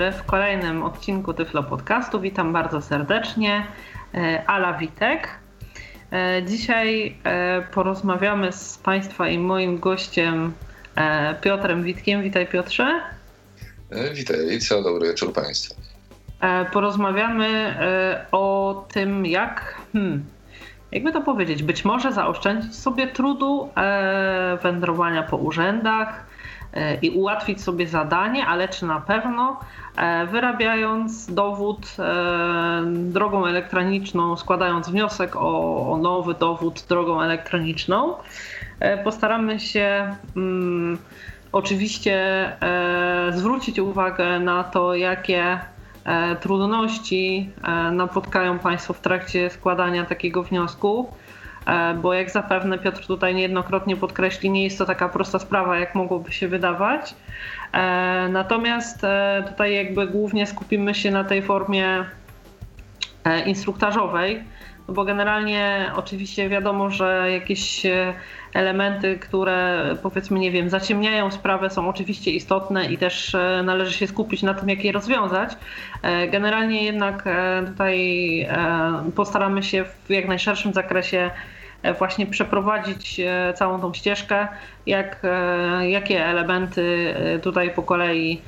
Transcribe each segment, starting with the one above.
Dobry, w kolejnym odcinku Tyflo Podcastu witam bardzo serdecznie. E, Ala Witek. E, dzisiaj e, porozmawiamy z Państwa i moim gościem Piotrem Witkiem. Witaj Piotrze. Witaj, co dobry wieczór Państwu. Porozmawiamy o tym, jak, hmm, jakby to powiedzieć, być może zaoszczędzić sobie trudu wędrowania po urzędach, i ułatwić sobie zadanie, ale czy na pewno e, wyrabiając dowód e, drogą elektroniczną, składając wniosek o, nowy dowód drogą elektroniczną, postaramy się mm, oczywiście zwrócić uwagę na to, jakie trudności napotkają Państwo w trakcie składania takiego wniosku. E, bo jak zapewne Piotr tutaj niejednokrotnie podkreśli, nie jest to taka prosta sprawa, jak mogłoby się wydawać. E, natomiast e, tutaj jakby głównie skupimy się na tej formie instruktażowej, no bo generalnie oczywiście wiadomo, że jakieś elementy, które powiedzmy, nie wiem, zaciemniają sprawę, są oczywiście istotne i też e, należy się skupić na tym, jak je rozwiązać. E, generalnie jednak e, tutaj postaramy się w jak najszerszym zakresie właśnie przeprowadzić całą tą ścieżkę, jak, jakie elementy tutaj po kolei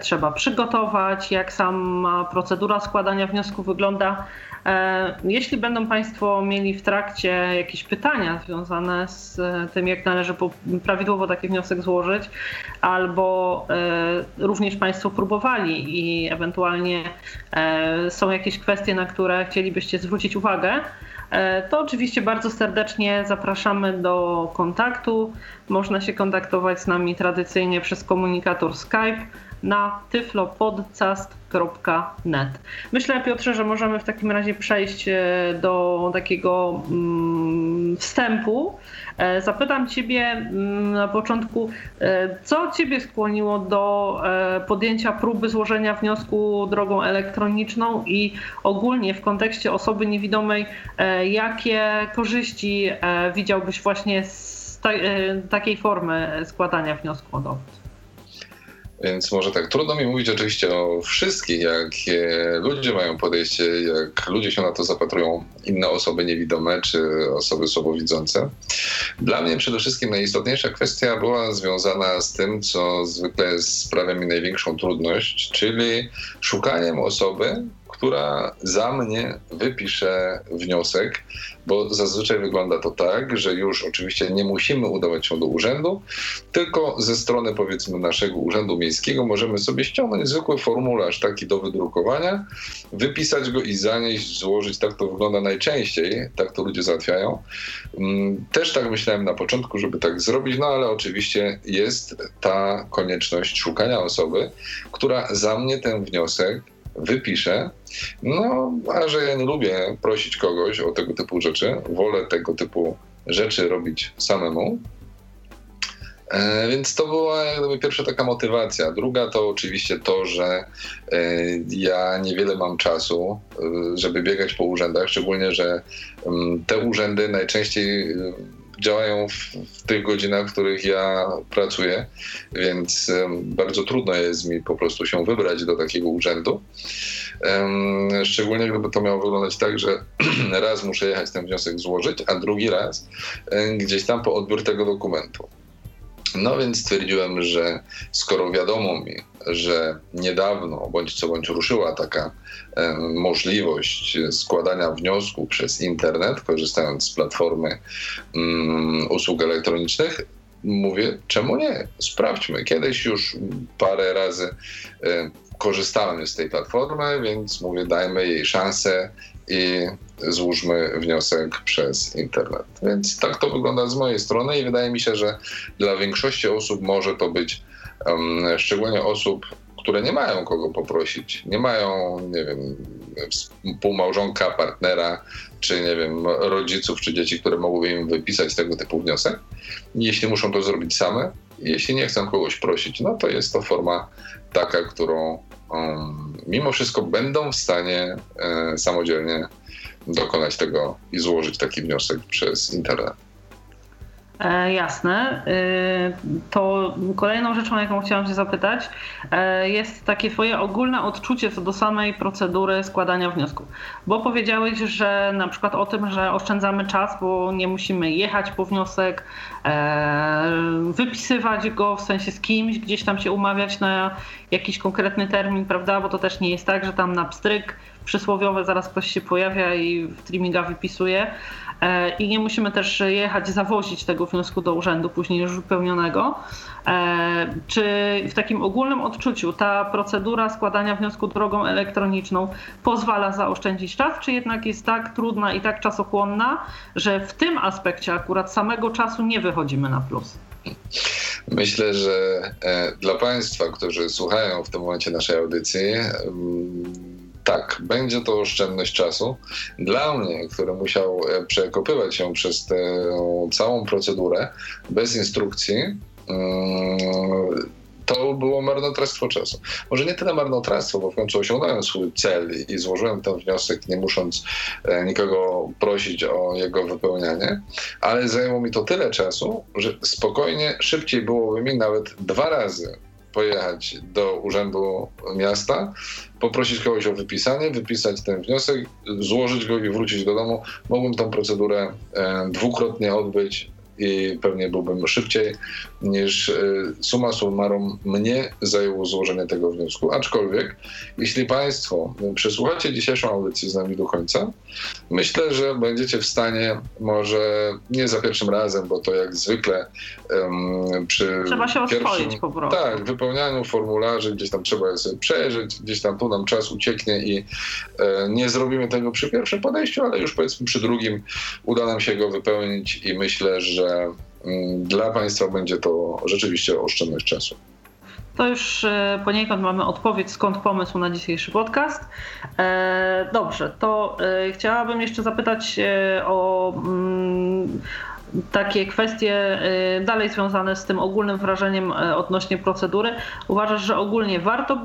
trzeba przygotować, jak sama procedura składania wniosku wygląda. E, jeśli będą Państwo mieli w trakcie jakieś pytania związane z e, tym, jak należy prawidłowo taki wniosek złożyć, albo e, również Państwo próbowali i ewentualnie są jakieś kwestie, na które chcielibyście zwrócić uwagę, to oczywiście bardzo serdecznie zapraszamy do kontaktu. Można się kontaktować z nami tradycyjnie przez komunikator Skype na tyflopodcast.net. Myślę, Piotrze, że możemy w takim razie przejść e, do takiego mm, wstępu. E, zapytam Ciebie mm, na początku, e, co Ciebie skłoniło do podjęcia próby złożenia wniosku drogą elektroniczną i ogólnie w kontekście osoby niewidomej, jakie korzyści widziałbyś właśnie z takiej formy składania wniosku o dowód? Więc może tak, trudno mi mówić oczywiście o wszystkich, jak ludzie mają podejście, jak ludzie się na to zapatrują, inne osoby niewidome czy osoby słabowidzące. Dla mnie przede wszystkim najistotniejsza kwestia była związana z tym, co zwykle sprawia mi największą trudność, czyli szukaniem osoby, która za mnie wypisze wniosek, bo zazwyczaj wygląda to tak, że już oczywiście nie musimy udawać się do urzędu, tylko ze strony powiedzmy naszego urzędu miejskiego możemy sobie ściągnąć zwykły formularz taki do wydrukowania, wypisać go i zanieść, złożyć. Tak to wygląda najczęściej, tak to ludzie załatwiają. Mm, też tak myślałem na początku, żeby tak zrobić, no ale oczywiście jest ta konieczność szukania osoby, która za mnie ten wniosek wypiszę. No, a że ja nie lubię prosić kogoś o tego typu rzeczy, wolę tego typu rzeczy robić samemu. E, więc to była jakby pierwsza taka motywacja. Druga to oczywiście to, że e, ja niewiele mam czasu, e, żeby biegać po urzędach, szczególnie, że mm, te urzędy najczęściej działają w, w, tych godzinach, w których ja pracuję, więc bardzo trudno jest mi po prostu się wybrać do takiego urzędu. Szczególnie gdyby to miało wyglądać tak, że raz muszę jechać ten wniosek złożyć, a drugi raz gdzieś tam po odbiór tego dokumentu. No więc stwierdziłem, że skoro wiadomo mi, że niedawno bądź co bądź ruszyła taka e, możliwość składania wniosku przez internet, korzystając z platformy mm, usług elektronicznych, mówię, czemu nie? Sprawdźmy. Kiedyś już parę razy e, korzystałem z tej platformy, więc mówię, dajmy jej szansę i złóżmy wniosek przez internet. Więc tak to wygląda z mojej strony i wydaje mi się, że dla większości osób może to być, um, szczególnie osób, które nie mają kogo poprosić, nie mają, nie wiem, współmałżonka, partnera, czy nie wiem, rodziców, czy dzieci, które mogłyby im wypisać tego typu wniosek. Jeśli muszą to zrobić same, jeśli nie chcą kogoś prosić, no to jest to forma taka, którą mimo wszystko będą w stanie e, samodzielnie dokonać tego i złożyć taki wniosek przez internet. E, jasne. E, to kolejną rzeczą, jaką chciałam Cię zapytać, e, jest takie Twoje ogólne odczucie co do samej procedury składania wniosku. Bo powiedziałeś, że na przykład o tym, że oszczędzamy czas, bo nie musimy jechać po wniosek, wypisywać go w sensie z kimś, gdzieś tam się umawiać na jakiś konkretny termin, prawda? Bo to też nie jest tak, że tam na pstryk przysłowiowe zaraz ktoś się pojawia i w streaminga wypisuje. E, i nie musimy też jechać, zawozić tego wniosku do urzędu później już wypełnionego. E, czy w takim ogólnym odczuciu ta procedura składania wniosku drogą elektroniczną pozwala zaoszczędzić czas, czy jednak jest tak trudna i tak czasochłonna, że w tym aspekcie akurat samego czasu nie wychodzimy na plus? Myślę, że e, dla Państwa, którzy słuchają w tym momencie naszej audycji, mm, tak, będzie to oszczędność czasu. Dla mnie, który musiał e, przekopywać się przez tę całą procedurę bez instrukcji, mm, to było marnotrawstwo czasu. Może nie tyle marnotrawstwo, bo w końcu osiągnąłem swój cel i złożyłem ten wniosek, nie musząc e, nikogo prosić o jego wypełnianie, ale zajęło mi to tyle czasu, że spokojnie, szybciej byłoby mi nawet dwa razy pojechać do urzędu miasta, poprosić kogoś o wypisanie, wypisać ten wniosek, złożyć go i wrócić do domu. Mogłem tą procedurę e, dwukrotnie odbyć i pewnie byłbym szybciej niż y, suma summarum mnie zajęło złożenie tego wniosku. Aczkolwiek, jeśli Państwo przesłuchacie dzisiejszą audycję z nami do końca, myślę, że będziecie w stanie, może nie za pierwszym razem, bo to jak zwykle um, przy trzeba się pierwszym, po prostu. Tak, wypełnianiu formularzy, gdzieś tam trzeba je sobie przejrzeć, gdzieś tam tu nam czas ucieknie i e, nie zrobimy tego przy pierwszym podejściu, ale już powiedzmy przy drugim uda nam się go wypełnić i myślę, że Dla Państwa będzie to rzeczywiście oszczędność czasu. To już e, poniekąd mamy odpowiedź, skąd pomysł na dzisiejszy podcast. E, dobrze, to e, chciałabym jeszcze zapytać o mm, takie kwestie y, dalej związane z tym ogólnym wrażeniem y, odnośnie procedury. Uważasz, że ogólnie warto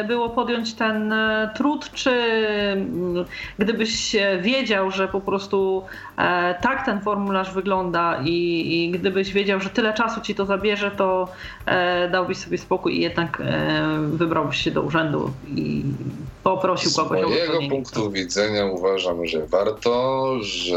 y, było podjąć ten trud, czy mm, gdybyś wiedział, że po prostu e, tak ten formularz wygląda i, i gdybyś wiedział, że tyle czasu ci to zabierze, to e, dałbyś sobie spokój i jednak e, wybrałbyś się do urzędu i poprosił kogoś o Z mojego punktu widzenia uważam, że warto, że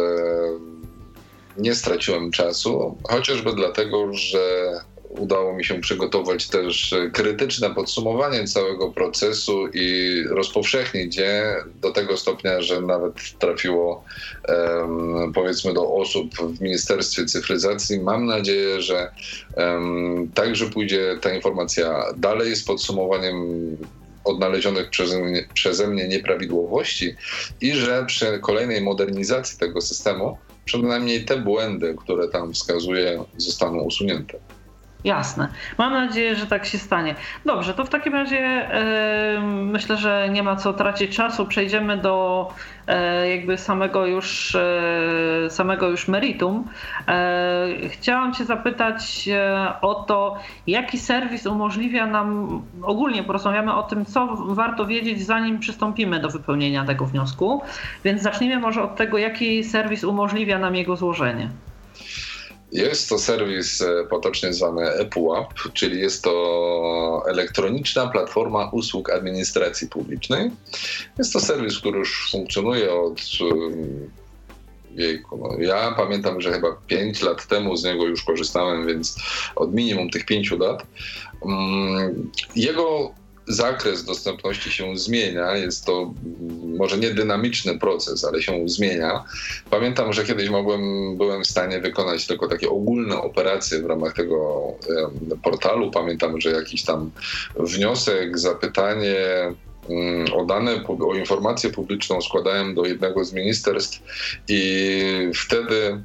nie straciłem czasu, chociażby dlatego, że udało mi się przygotować też krytyczne podsumowanie całego procesu i rozpowszechnić je do tego stopnia, że nawet trafiło um, powiedzmy do osób w Ministerstwie Cyfryzacji. Mam nadzieję, że um, także pójdzie ta informacja dalej z podsumowaniem odnalezionych przeze mnie, przeze mnie nieprawidłowości i że przy kolejnej modernizacji tego systemu przynajmniej te błędy, które tam wskazuje, zostaną usunięte. Jasne. Mam nadzieję, że tak się stanie. Dobrze, to w takim razie myślę, że nie ma co tracić czasu. Przejdziemy do yy, jakby samego już, yy, samego już meritum. Chciałam Cię zapytać o to, jaki serwis umożliwia nam, ogólnie porozmawiamy o tym, co warto wiedzieć, zanim przystąpimy do wypełnienia tego wniosku. Więc zacznijmy może od tego, jaki serwis umożliwia nam jego złożenie. Jest to serwis e, potocznie zwany ePUAP, czyli jest to elektroniczna platforma usług administracji publicznej. Jest to serwis, który już funkcjonuje od Jejku, no ja pamiętam, że chyba 5 lat temu z niego już korzystałem, więc od minimum tych 5 lat. Mm, jego zakres dostępności się zmienia. Jest to może nie dynamiczny proces, ale się zmienia. Pamiętam, że kiedyś mogłem, byłem w stanie wykonać tylko takie ogólne operacje w ramach tego portalu. Pamiętam, że jakiś tam wniosek, zapytanie, mm, o dane, o informację publiczną składałem do jednego z ministerstw i wtedy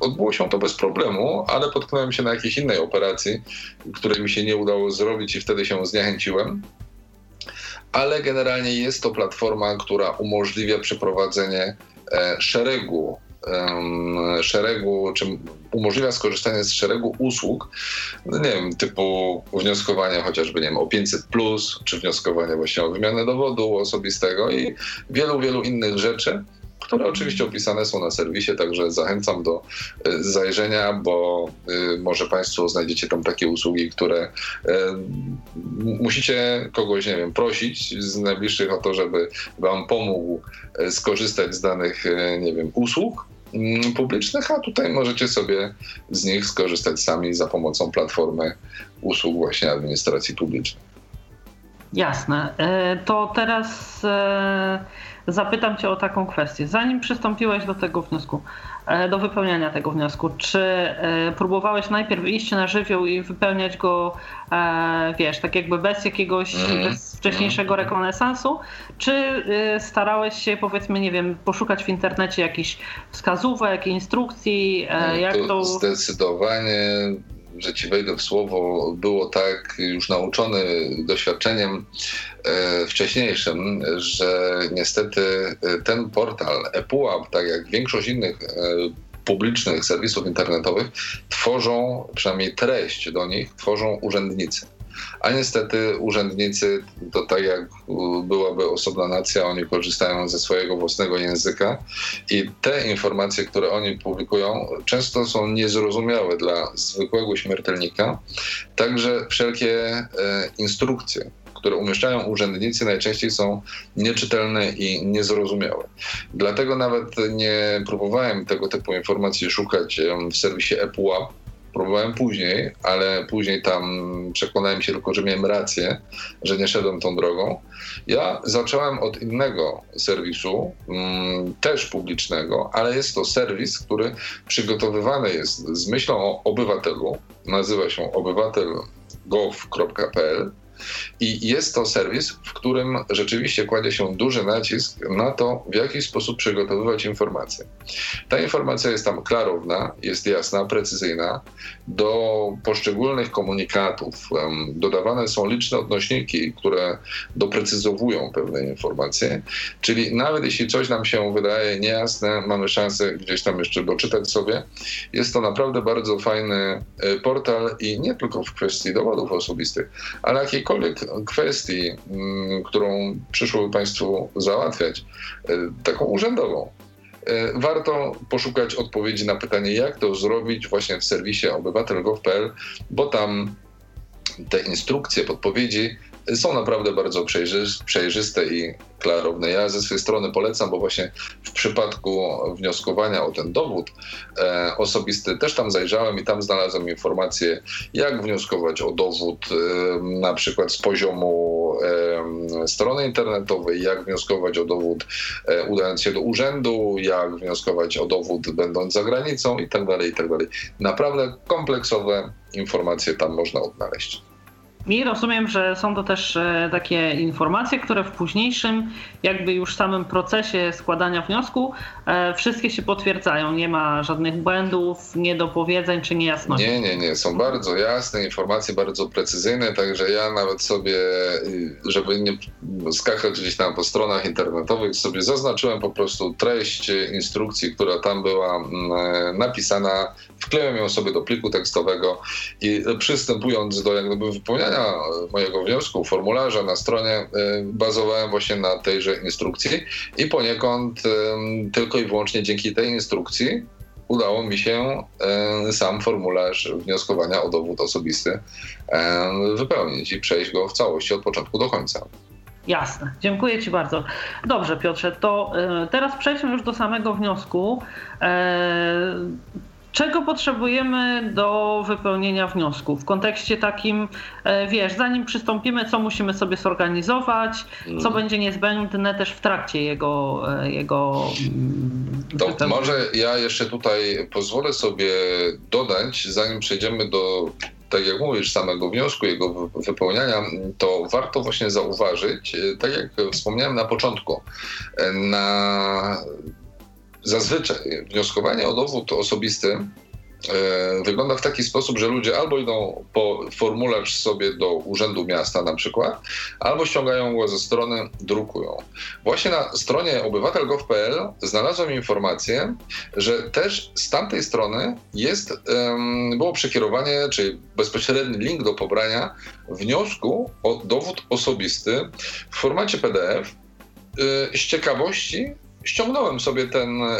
Odbyło się to bez problemu, ale potknąłem się na jakiejś innej operacji, której mi się nie udało zrobić i wtedy się zniechęciłem. ale generalnie jest to platforma, która umożliwia przeprowadzenie e, szeregu szeregu, czy umożliwia skorzystanie z szeregu usług, no nie wiem, typu wnioskowanie chociażby, nie wiem, o 500 plus, czy wnioskowanie właśnie o wymianę dowodu osobistego i wielu, wielu innych rzeczy, które oczywiście opisane są na serwisie, także zachęcam do y, zajrzenia, bo y, może Państwo znajdziecie tam takie usługi, które y, musicie kogoś, nie wiem, prosić z najbliższych o to, żeby Wam pomógł skorzystać z danych, nie wiem, usług mm, publicznych, a tutaj możecie sobie z nich skorzystać sami za pomocą platformy usług właśnie administracji publicznej. Jasne. E, to teraz e, zapytam Cię o taką kwestię. Zanim przystąpiłeś do tego wniosku, e, do wypełniania tego wniosku, czy próbowałeś najpierw iść na żywioł i wypełniać go, wiesz, tak jakby bez jakiegoś, mm. bez wcześniejszego mm. rekonesansu, czy starałeś się, powiedzmy, nie wiem, poszukać w internecie jakichś wskazówek, instrukcji, jak to... to... Zdecydowanie że ci wejdę w słowo, było tak już nauczony doświadczeniem e, wcześniejszym, że niestety e, ten portal ePUAP, tak jak większość innych e, publicznych serwisów internetowych, tworzą, przynajmniej treść do nich, tworzą urzędnicy. A niestety urzędnicy, to tak jak byłaby osobna nacja, oni korzystają ze swojego własnego języka i te informacje, które oni publikują, często są niezrozumiałe dla zwykłego śmiertelnika. Także wszelkie e, instrukcje, które umieszczają urzędnicy, najczęściej są nieczytelne i niezrozumiałe. Dlatego nawet nie próbowałem tego typu informacji szukać w serwisie ePUAP, Próbowałem później, ale później tam przekonałem się tylko, że miałem rację, że nie szedłem tą drogą. Ja zacząłem od innego serwisu, mm, też publicznego, ale jest to serwis, który przygotowywany jest z myślą o obywatelu. Nazywa się obywatel.gov.pl i jest to serwis, w którym rzeczywiście kładzie się duży nacisk na to, w jaki sposób przygotowywać informacje. Ta informacja jest tam klarowna, jest jasna, precyzyjna. Do poszczególnych komunikatów dodawane są liczne odnośniki, które doprecyzowują pewne informacje. Czyli nawet jeśli coś nam się wydaje niejasne, mamy szansę gdzieś tam jeszcze doczytać sobie. Jest to naprawdę bardzo fajny e, portal i nie tylko w kwestii dowodów osobistych, ale jakiejkolwiek jakiejkolwiek kwestii, mm, którą przyszło Państwu załatwiać, e, taką urzędową, e, warto poszukać odpowiedzi na pytanie, jak to zrobić właśnie w serwisie obywatel.gov.pl, bo tam te instrukcje, podpowiedzi są naprawdę bardzo przejrzyste i klarowne. Ja ze swojej strony polecam, bo właśnie w przypadku wnioskowania o ten dowód e, osobisty też tam zajrzałem i tam znalazłem informacje, jak wnioskować o dowód e, na przykład z poziomu e, strony internetowej, jak wnioskować o dowód e, udając się do urzędu, jak wnioskować o dowód będąc za granicą i tak dalej, i tak. Naprawdę kompleksowe informacje tam można odnaleźć. I rozumiem, że są to też e, takie informacje, które w późniejszym, jakby już samym procesie składania wniosku, e, wszystkie się potwierdzają. Nie ma żadnych błędów, niedopowiedzeń czy niejasności. Nie, nie, nie. Są bardzo jasne informacje, bardzo precyzyjne, także ja nawet sobie, y, żeby nie skakać gdzieś tam po stronach internetowych, sobie zaznaczyłem po prostu treść instrukcji, która tam była mm, e, napisana, wkleiłem ją sobie do pliku tekstowego i przystępując do jak gdyby wypełniania mojego wniosku, formularza na stronie y, bazowałem właśnie na tejże instrukcji i poniekąd tylko i wyłącznie dzięki tej instrukcji udało mi się sam formularz wnioskowania o dowód osobisty wypełnić i przejść go w całości od początku do końca. Jasne, dziękuję Ci bardzo. Dobrze, Piotrze, to y, teraz przejdźmy już do samego wniosku. Czego potrzebujemy do wypełnienia wniosku? W kontekście takim, e, wiesz, zanim przystąpimy, co musimy sobie zorganizować, co mm. będzie niezbędne też w trakcie jego. E, jego mm, to może ja jeszcze tutaj pozwolę sobie dodać, zanim przejdziemy do tak jak mówisz, samego wniosku, jego wypełniania, to warto właśnie zauważyć, e, tak jak wspomniałem na początku, na Zazwyczaj wnioskowanie o dowód osobisty e, wygląda w taki sposób, że ludzie albo idą po formularz sobie do Urzędu Miasta na przykład, albo ściągają go ze strony, drukują. Właśnie na stronie obywatel.gov.pl znalazłem informację, że też z tamtej strony jest, było przekierowanie, czyli bezpośredni link do pobrania wniosku o dowód osobisty w formacie PDF y, z ciekawości ściągnąłem sobie ten e,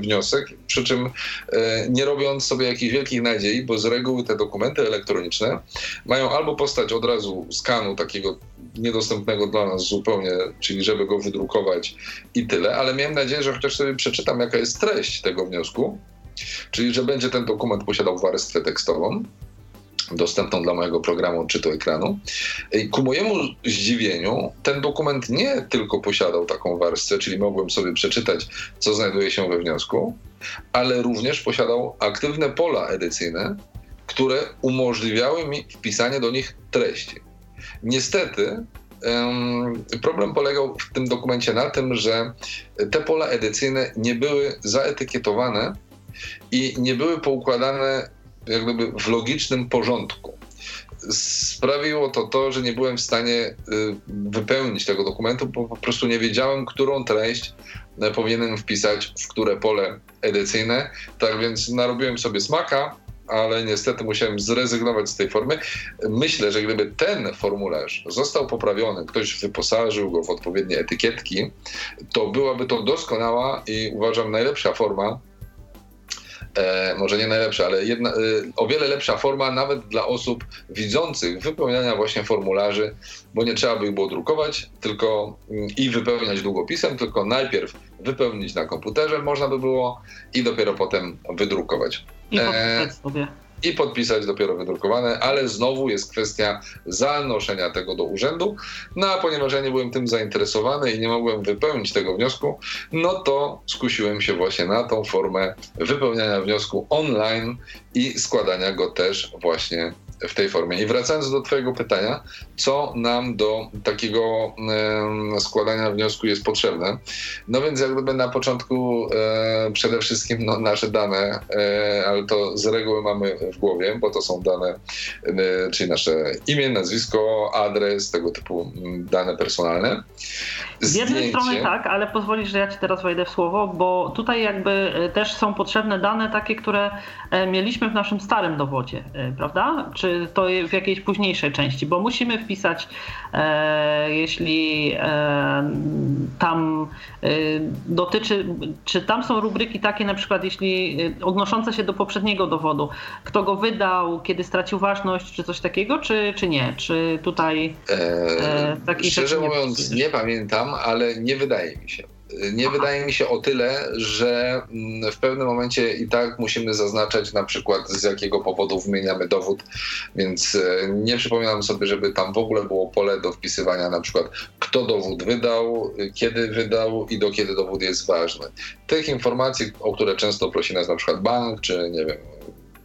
wniosek, przy czym e, nie robiąc sobie jakichś wielkich nadziei, bo z reguły te dokumenty elektroniczne mają albo postać od razu skanu takiego niedostępnego dla nas zupełnie, czyli żeby go wydrukować i tyle, ale miałem nadzieję, że chociaż sobie przeczytam, jaka jest treść tego wniosku, czyli że będzie ten dokument posiadał warstwę tekstową, dostępną dla mojego programu czytu ekranu. Ku mojemu zdziwieniu ten dokument nie tylko posiadał taką warstwę, czyli mogłem sobie przeczytać, co znajduje się we wniosku, ale również posiadał aktywne pola edycyjne, które umożliwiały mi wpisanie do nich treści. Niestety Problem polegał w tym dokumencie na tym, że te pola edycyjne nie były zaetykietowane i nie były poukładane jak gdyby w logicznym porządku. Sprawiło to to, że nie byłem w stanie y, wypełnić tego dokumentu, bo po prostu nie wiedziałem, którą treść e, powinienem wpisać w które pole edycyjne. Tak więc narobiłem sobie smaka, ale niestety musiałem zrezygnować z tej formy. Myślę, że gdyby ten formularz został poprawiony, ktoś wyposażył go w odpowiednie etykietki, to byłaby to doskonała i uważam najlepsza forma e, może nie najlepsza, ale jedna, e, o wiele lepsza forma nawet dla osób widzących wypełniania właśnie formularzy, bo nie trzeba by ich było drukować tylko mm, i wypełniać długopisem, tylko najpierw wypełnić na komputerze można by było i dopiero potem wydrukować. I e, sobie i podpisać dopiero wydrukowane, ale znowu jest kwestia zanoszenia tego do urzędu. No a ponieważ ja nie byłem tym zainteresowany i nie mogłem wypełnić tego wniosku, no to skusiłem się właśnie na tą formę wypełniania wniosku online i składania go też właśnie w tej formie. I wracając do Twojego pytania, co nam do takiego e, składania wniosku jest potrzebne? No więc jak gdyby na początku e, przede wszystkim no, nasze dane, e, ale to z reguły mamy w głowie, bo to są dane, e, czyli nasze imię, nazwisko, adres, tego typu dane personalne. Z jednej strony tak, ale pozwolisz, że ja ci teraz wejdę w słowo, bo tutaj jakby e, też są potrzebne dane takie, które e, mieliśmy w naszym starym dowodzie, prawda? Czy to w jakiejś późniejszej części, bo musimy wpisać, e, jeśli e, tam e, dotyczy, czy tam są rubryki takie na przykład, jeśli e, odnoszące się do poprzedniego dowodu, kto go wydał, kiedy stracił ważność, czy coś takiego, czy, czy nie? Czy tutaj e, e Szczerze mówiąc, nie pamiętam, ale nie wydaje mi się. Nie wydaje mi się o tyle, że mm, w pewnym momencie i tak musimy zaznaczać na przykład z jakiego powodu wymieniamy dowód, więc e, nie przypominam sobie, żeby tam w ogóle było pole do wpisywania na przykład kto dowód wydał, kiedy wydał i do kiedy dowód jest ważny. Tych informacji, o które często prosi nas na przykład bank, czy nie wiem,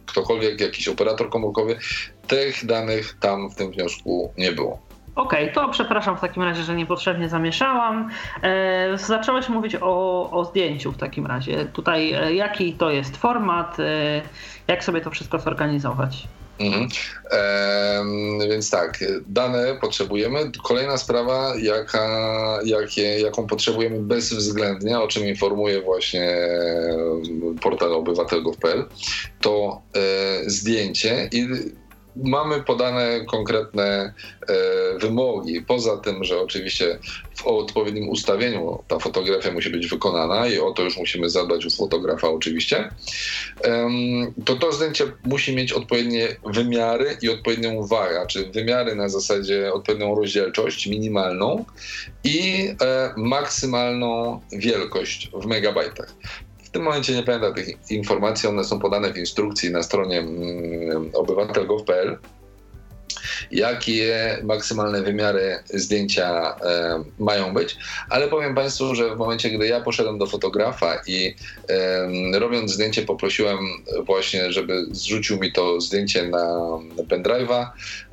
ktokolwiek, jakiś operator komórkowy, tych danych tam w tym wniosku nie było. Okej, okay, to przepraszam w takim razie, że niepotrzebnie zamieszałam. E, zacząłeś mówić o, o zdjęciu w takim razie. Tutaj e, jaki to jest format, e, jak sobie to wszystko zorganizować? Mhm. E, więc tak, dane potrzebujemy. Kolejna sprawa, jaka, jakie, jaką potrzebujemy bezwzględnie, o czym informuje właśnie portal obywatel.gov.pl, to e, zdjęcie i mamy podane konkretne e, wymogi. Poza tym, że oczywiście w odpowiednim ustawieniu ta fotografia musi być wykonana i o to już musimy zadbać u fotografa oczywiście, to to zdjęcie musi mieć odpowiednie wymiary i odpowiednią wagę, czy wymiary na zasadzie odpowiednią rozdzielczość minimalną i e, maksymalną wielkość w megabajtach tym momencie nie pamiętam tych informacji, one są podane w instrukcji na stronie mm, obywatel.gov.pl. jakie maksymalne wymiary zdjęcia e, mają być, ale powiem Państwu, że w momencie, gdy ja poszedłem do fotografa i e, robiąc zdjęcie poprosiłem właśnie, żeby zrzucił mi to zdjęcie na pendrive'a.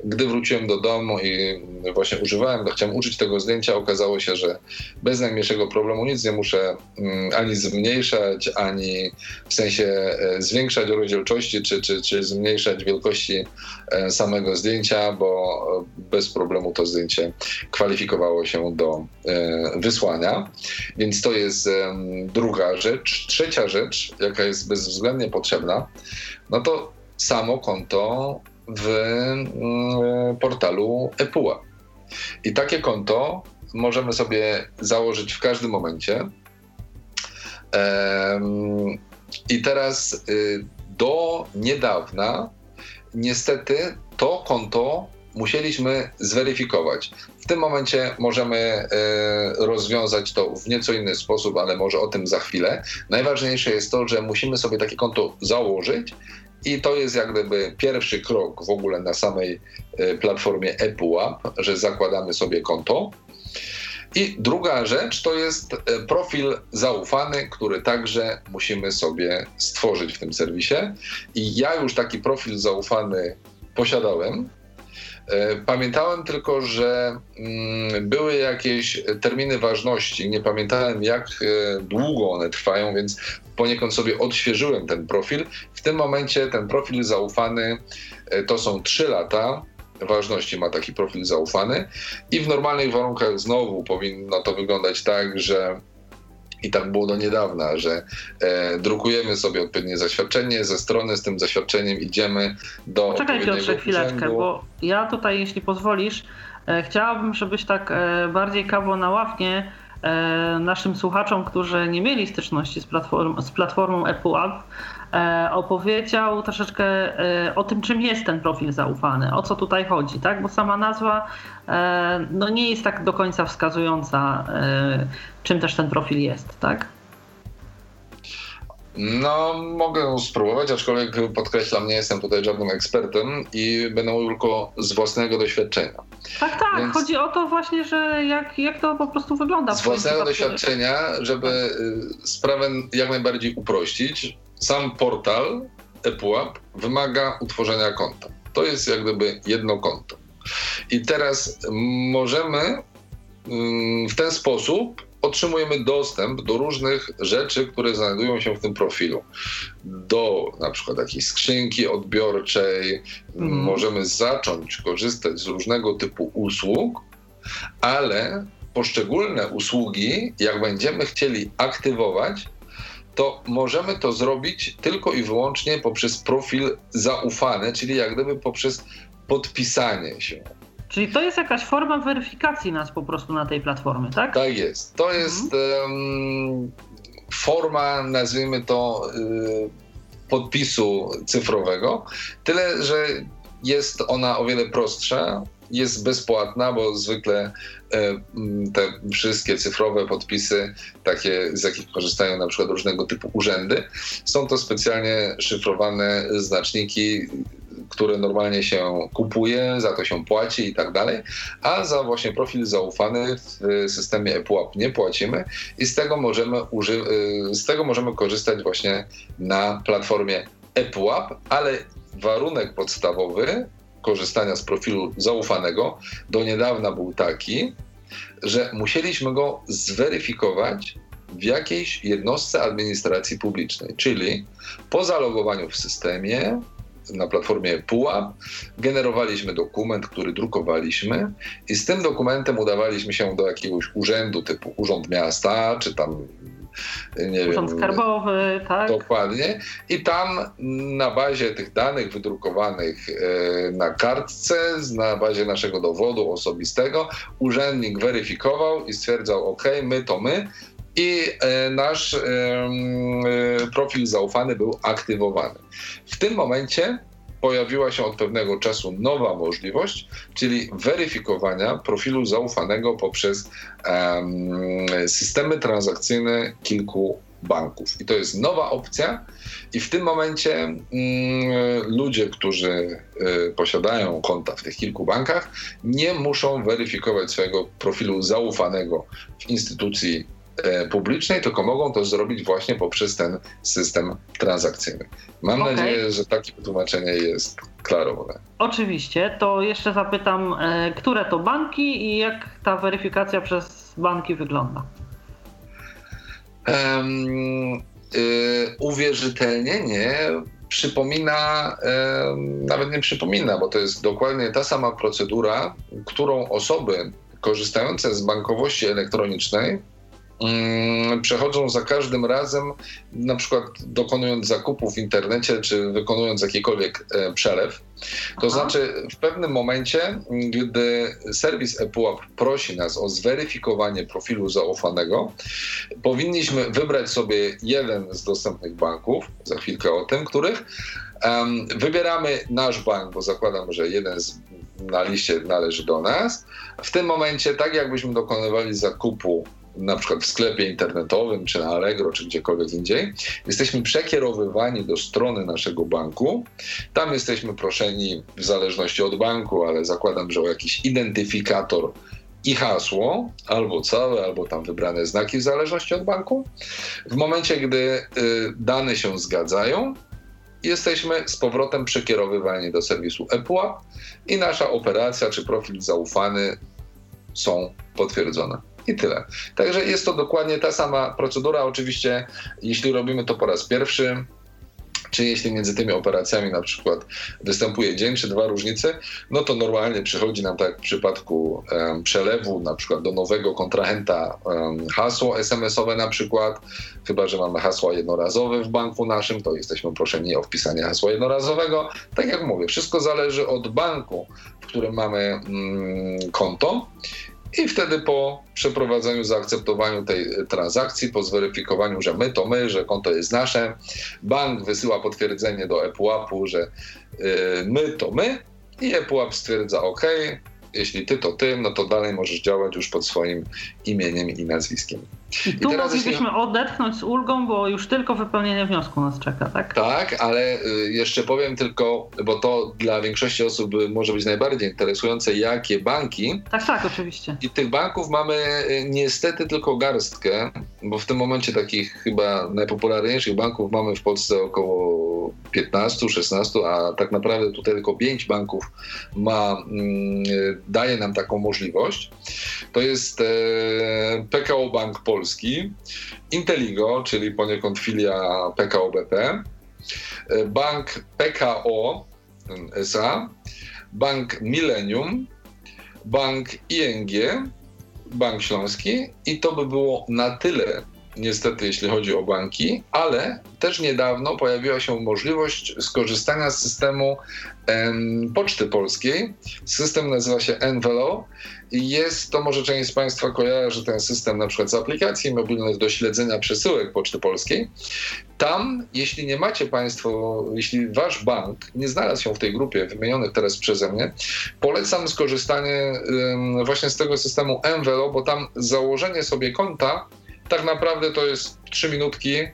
Gdy wróciłem do domu i właśnie używałem, chciałem użyć tego zdjęcia, okazało się, że bez najmniejszego problemu nic nie muszę mm, ani zmniejszać, ani w sensie e, zwiększać rozdzielczości, czy, czy, czy zmniejszać wielkości e, samego zdjęcia, bo bez problemu to zdjęcie kwalifikowało się do e, wysłania. Więc to jest druga rzecz. Trzecia rzecz, jaka jest bezwzględnie potrzebna, no to samo konto w mm, portalu ePUA. I takie konto możemy sobie założyć w każdym momencie. I teraz y, do niedawna niestety to konto musieliśmy zweryfikować. W tym momencie możemy e, rozwiązać to w nieco inny sposób, ale może o tym za chwilę. Najważniejsze jest to, że musimy sobie takie konto założyć i to jest jak gdyby pierwszy krok w ogóle na samej e, platformie ePUAP, że zakładamy sobie konto. I druga rzecz to jest e, profil zaufany, który także musimy sobie stworzyć w tym serwisie. I ja już taki profil zaufany posiadałem. E, pamiętałem tylko, że mm, były jakieś terminy ważności. Nie pamiętałem, jak e, długo one trwają, więc poniekąd sobie odświeżyłem ten profil. W tym momencie ten profil zaufany to są 3 lata ważności ma taki profil zaufany i w normalnych warunkach znowu powinno to wyglądać tak, że i tak było do niedawna, że e, drukujemy sobie odpowiednie zaświadczenie, ze strony z tym zaświadczeniem idziemy do Poczekaj Piotrze chwileczkę, urzędu. bo ja tutaj, jeśli pozwolisz, e, chciałabym, żebyś tak e, bardziej kawo na ławnie naszym słuchaczom, którzy nie mieli styczności z, platform, z platformą ePUAP, E, opowiedział troszeczkę e, o tym, czym jest ten profil zaufany, o co tutaj chodzi, tak? Bo sama nazwa e, no, nie jest tak do końca wskazująca, czym też ten profil jest, tak? No, mogę spróbować, aczkolwiek podkreślam, nie jestem tutaj żadnym ekspertem i będę mówił tylko z własnego doświadczenia. Tak, tak. Więc Chodzi o to właśnie, że jak, jak to po prostu wygląda. Z własnego doświadczenia, żeby y, sprawę jak najbardziej uprościć, sam portal ePUAP wymaga utworzenia konta. To jest jak gdyby jedno konto. I teraz możemy mm, w ten sposób otrzymujemy dostęp do różnych rzeczy, które znajdują się w tym profilu. Do na przykład jakiejś skrzynki odbiorczej, mm. możemy zacząć korzystać z różnego typu usług, ale poszczególne usługi, jak będziemy chcieli aktywować, to możemy to zrobić tylko i wyłącznie poprzez profil zaufany, czyli jak gdyby poprzez podpisanie się. Czyli to jest jakaś forma weryfikacji nas po prostu na tej platformie, tak? Tak jest. To jest um, forma, nazwijmy to, y, podpisu cyfrowego. Tyle, że jest ona o wiele prostsza, jest bezpłatna, bo zwykle e, te wszystkie cyfrowe podpisy, takie z jakich korzystają na przykład różnego typu urzędy, są to specjalnie szyfrowane znaczniki, które normalnie się kupuje, za to się płaci i tak dalej, a za właśnie profil zaufany w systemie ePUAP nie płacimy i z tego możemy, uży- e, z tego możemy korzystać właśnie na platformie ePUAP, ale warunek podstawowy korzystania z profilu zaufanego do niedawna był taki, że musieliśmy go zweryfikować w jakiejś jednostce administracji publicznej, czyli po zalogowaniu w systemie na platformie PUAP generowaliśmy dokument, który drukowaliśmy i z tym dokumentem udawaliśmy się do jakiegoś urzędu typu Urząd Miasta, czy tam nie Urząd wiem, Skarbowy, tak? Dokładnie. I tam na bazie tych danych wydrukowanych e, na kartce, na bazie naszego dowodu osobistego, urzędnik weryfikował i stwierdzał, OK, my to my, i e, nasz e, profil zaufany był aktywowany. W tym momencie pojawiła się od pewnego czasu nowa możliwość, czyli weryfikowania profilu zaufanego poprzez systemy transakcyjne kilku banków. I to jest nowa opcja, i w tym momencie mm, ludzie, którzy y, posiadają konta w tych kilku bankach, nie muszą weryfikować swojego profilu zaufanego w instytucji e, publicznej, tylko mogą to zrobić właśnie poprzez ten system transakcyjny. Mam okay. nadzieję, że takie wytłumaczenie jest klarowne. Oczywiście, to jeszcze zapytam, e, które to banki i jak ta weryfikacja przez banki wygląda? Um, y, uwierzytelnienie przypomina, nawet nie przypomina, bo to jest dokładnie ta sama procedura, którą osoby korzystające z bankowości elektronicznej przechodzą za każdym razem, na przykład dokonując zakupów w internecie, czy wykonując jakikolwiek e, przelew. To Aha. znaczy, w pewnym momencie, gdy serwis ePUAP prosi nas o zweryfikowanie profilu zaufanego, powinniśmy wybrać sobie jeden z dostępnych banków, za chwilkę o tym, których. Um, wybieramy nasz bank, bo zakładam, że jeden z, na liście należy do nas. W tym momencie, tak jakbyśmy dokonywali zakupu na przykład w sklepie internetowym, czy na Allegro, czy gdziekolwiek indziej, jesteśmy przekierowywani do strony naszego banku. Tam jesteśmy proszeni, w zależności od banku, ale zakładam, że o jakiś identyfikator i hasło, albo całe, albo tam wybrane znaki w zależności od banku. W momencie, gdy y, dane się zgadzają, jesteśmy z powrotem przekierowywani do serwisu ePUAP i nasza operacja czy profil zaufany są potwierdzone. I tyle. Także jest to dokładnie ta sama procedura. Oczywiście, jeśli robimy to po raz pierwszy, czy jeśli między tymi operacjami na przykład występuje dzień czy dwa różnice, no to normalnie przychodzi nam tak w przypadku um, przelewu na przykład do nowego kontrahenta um, hasło SMS-owe na przykład, chyba że mamy hasła jednorazowe w banku naszym, to jesteśmy proszeni o wpisanie hasła jednorazowego. Tak jak mówię, wszystko zależy od banku, w którym mamy mm, konto i wtedy po przeprowadzeniu, zaakceptowaniu tej transakcji, po zweryfikowaniu, że my to my, że konto jest nasze, bank wysyła potwierdzenie do ePUAP-u, że yy, my to my i ePUAP stwierdza OK, jeśli ty to ty, no to dalej możesz działać już pod swoim imieniem i nazwiskiem. I tu I moglibyśmy jeśli... odetchnąć z ulgą, bo już tylko wypełnienie wniosku nas czeka, tak? Tak, ale y, jeszcze powiem tylko, bo to dla większości osób może być najbardziej interesujące, jakie banki. Tak, tak, oczywiście. I tych banków mamy y, niestety tylko garstkę, bo w tym momencie takich chyba najpopularniejszych banków mamy w Polsce około 15, 16, a tak naprawdę tutaj tylko 5 banków ma, mm, daje nam taką możliwość. To jest PKO Bank Polski, Inteligo, czyli poniekąd filia PKO BP, Bank PKO SA, Bank Millennium, Bank ING, Bank Śląski. I to by było na tyle niestety, jeśli chodzi o banki, ale też niedawno pojawiła się możliwość skorzystania z systemu em, Poczty Polskiej. System nazywa się Envelo i jest to, może część z Państwa kojarzy ten system na przykład z aplikacji mobilnych do śledzenia przesyłek Poczty Polskiej. Tam, jeśli nie macie Państwo, jeśli Wasz bank nie znalazł się w tej grupie wymienionych teraz przeze mnie, polecam skorzystanie um, właśnie z tego systemu Envelo, bo tam założenie sobie konta tak naprawdę to jest trzy minutki, e,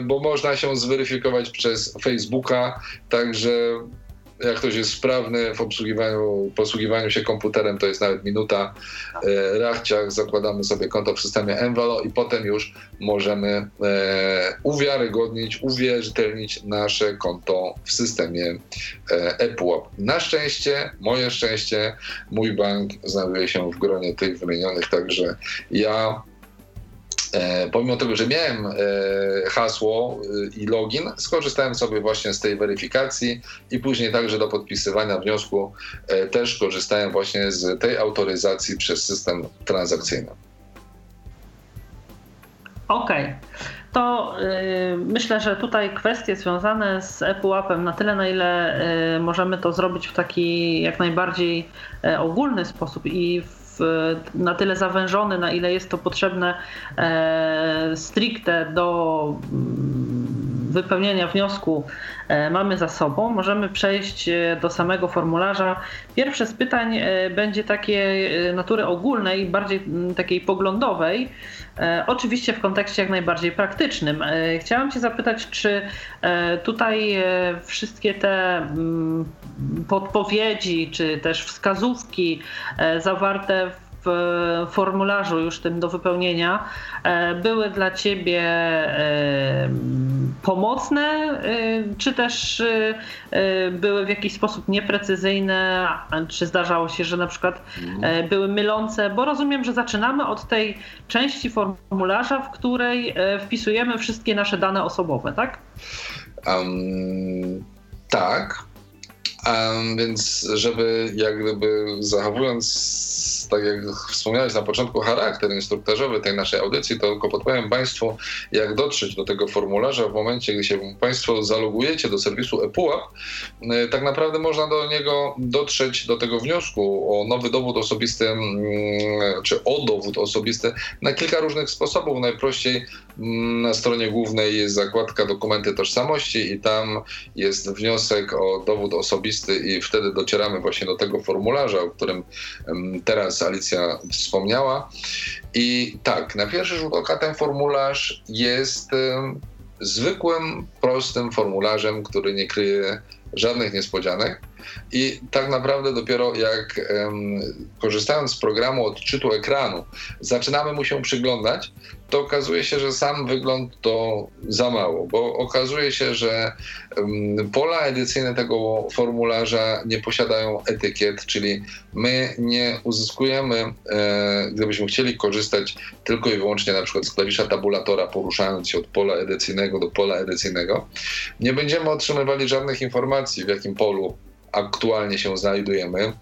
bo można się zweryfikować przez Facebooka, także jak ktoś jest sprawny w obsługiwaniu, posługiwaniu się komputerem, to jest nawet minuta. E, rachciach zakładamy sobie konto w systemie Envalo i potem już możemy e, uwiarygodnić, uwierzytelnić nasze konto w systemie ePUAP. Na szczęście, moje szczęście, mój bank znajduje się w gronie tych wymienionych, także ja pomimo tego, że miałem e, hasło e, i login, skorzystałem sobie właśnie z tej weryfikacji i później także do podpisywania wniosku też korzystałem właśnie z tej autoryzacji przez system transakcyjny. Okej. Okay. To yy, myślę, że tutaj kwestie związane z ePUAP-em na tyle, na ile yy, możemy to zrobić w taki jak najbardziej ogólny sposób i w na tyle zawężony, na ile jest to potrzebne e, stricte do mm, wypełnienia wniosku mamy za sobą. Możemy przejść do samego formularza. Pierwsze z pytań będzie takie natury ogólnej, bardziej takiej poglądowej. Oczywiście w kontekście jak najbardziej praktycznym. Chciałam Cię zapytać, czy tutaj wszystkie te podpowiedzi, czy też wskazówki zawarte w formularzu już tym do wypełnienia e, były dla ciebie e, pomocne, e, czy też były w jakiś sposób nieprecyzyjne, czy zdarzało się, że na przykład były mylące, bo rozumiem, że zaczynamy od tej części formularza, w której wpisujemy wszystkie nasze dane osobowe, tak? Um, tak. Um, więc żeby jak gdyby zachowując tak jak wspomniałeś na początku, charakter instruktażowy tej naszej audycji, to tylko podpowiem Państwu, jak dotrzeć do tego formularza w momencie, gdy się Państwo zalogujecie do serwisu ePUAP, y, tak naprawdę można do niego dotrzeć, do tego wniosku o nowy dowód osobisty, mm, czy o dowód osobisty na kilka różnych sposobów. Najprościej mm, na stronie głównej jest zakładka dokumenty tożsamości i tam jest wniosek o dowód osobisty i wtedy docieramy właśnie do tego formularza, o którym mm, teraz Alicja wspomniała. I tak, na pierwszy rzut oka ten formularz jest zwykłym, prostym formularzem, który nie kryje żadnych niespodzianek. I tak naprawdę dopiero jak um, korzystając z programu odczytu ekranu, zaczynamy mu się przyglądać, to okazuje się, że sam wygląd to za mało, bo okazuje się, że pola edycyjne tego formularza nie posiadają etykiet, czyli my nie uzyskujemy, e, gdybyśmy chcieli korzystać tylko i wyłącznie na przykład z klawisza tabulatora, poruszając się od pola edycyjnego do pola edycyjnego, nie będziemy otrzymywali żadnych informacji, w jakim polu aktualnie się znajdujemy.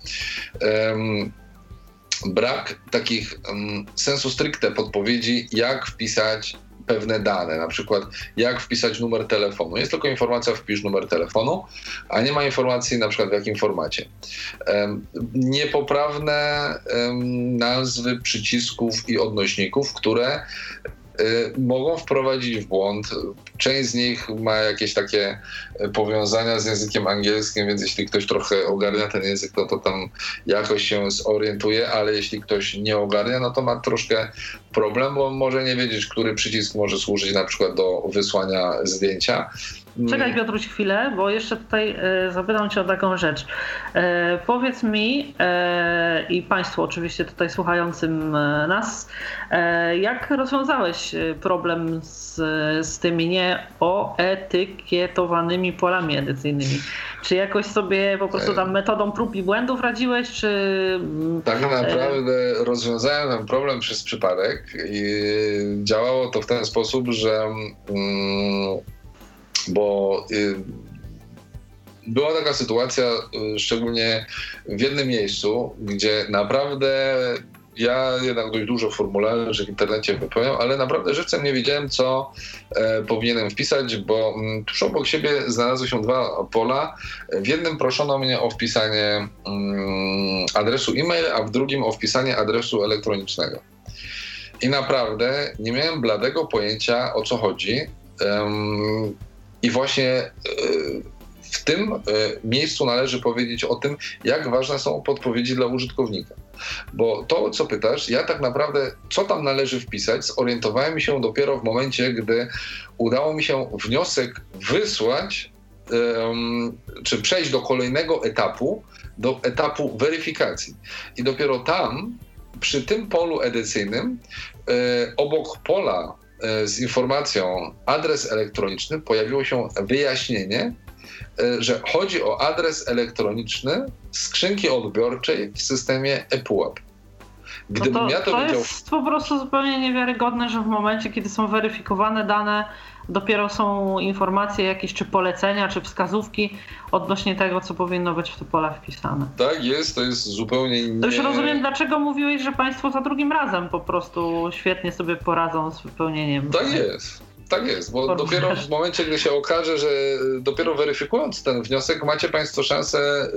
Brak takich sensu stricte podpowiedzi, jak wpisać pewne dane, na przykład jak wpisać numer telefonu. Jest tylko informacja wpisz numer telefonu, a nie ma informacji na przykład w jakim formacie. Niepoprawne nazwy przycisków i odnośników, które mogą wprowadzić w błąd. Część z nich ma jakieś takie powiązania z językiem angielskim, więc jeśli ktoś trochę ogarnia ten język, to, to tam jakoś się zorientuje, ale jeśli ktoś nie ogarnia, no to ma troszkę problem, bo może nie wiedzieć, który przycisk może służyć na przykład do wysłania zdjęcia. Czekaj Piotruś chwilę, bo jeszcze tutaj e, zapytam cię o taką rzecz. E, powiedz mi e, i Państwu oczywiście tutaj słuchającym nas, jak rozwiązałeś problem z, z tymi nieoetykietowanymi polami edycyjnymi? Czy jakoś sobie po prostu tam metodą prób i błędów radziłeś, czy... Tak naprawdę rozwiązałem ten problem przez przypadek i działało to w ten sposób, że mm, bo y, była taka sytuacja, y, szczególnie w jednym miejscu, gdzie naprawdę ja jednak dość dużo formularzy w internecie wypełniam, ale naprawdę żywcem nie wiedziałem, co e, powinienem wpisać, bo mm, tuż obok siebie znalazły się dwa pola. W jednym proszono mnie o wpisanie mm, adresu e-mail, a w drugim o wpisanie adresu elektronicznego. I naprawdę nie miałem bladego pojęcia, o co chodzi. I właśnie e, w tym e, miejscu należy powiedzieć o tym, jak ważne są podpowiedzi dla użytkownika. Bo to, co pytasz, ja tak naprawdę, co tam należy wpisać, zorientowałem się dopiero w momencie, gdy udało mi się wniosek wysłać, czy przejść do kolejnego etapu, do etapu weryfikacji. I dopiero tam, przy tym polu edycyjnym, e, obok pola z informacją adres elektroniczny pojawiło się wyjaśnienie, e, że chodzi o adres elektroniczny skrzynki odbiorczej w systemie ePUAP. Gdybym no to, ja to, to wiedział... jest po prostu zupełnie niewiarygodne, że w momencie, kiedy są weryfikowane dane dopiero są informacje jakieś, czy polecenia, czy wskazówki odnośnie tego, co powinno być w te pola wpisane. Tak jest, to jest zupełnie inne. To już rozumiem, dlaczego mówiłeś, że Państwo za drugim razem po prostu świetnie sobie poradzą z wypełnieniem. Tak jest. Tak jest, bo dopiero w momencie, gdy się okaże, że dopiero weryfikując ten wniosek, macie Państwo szansę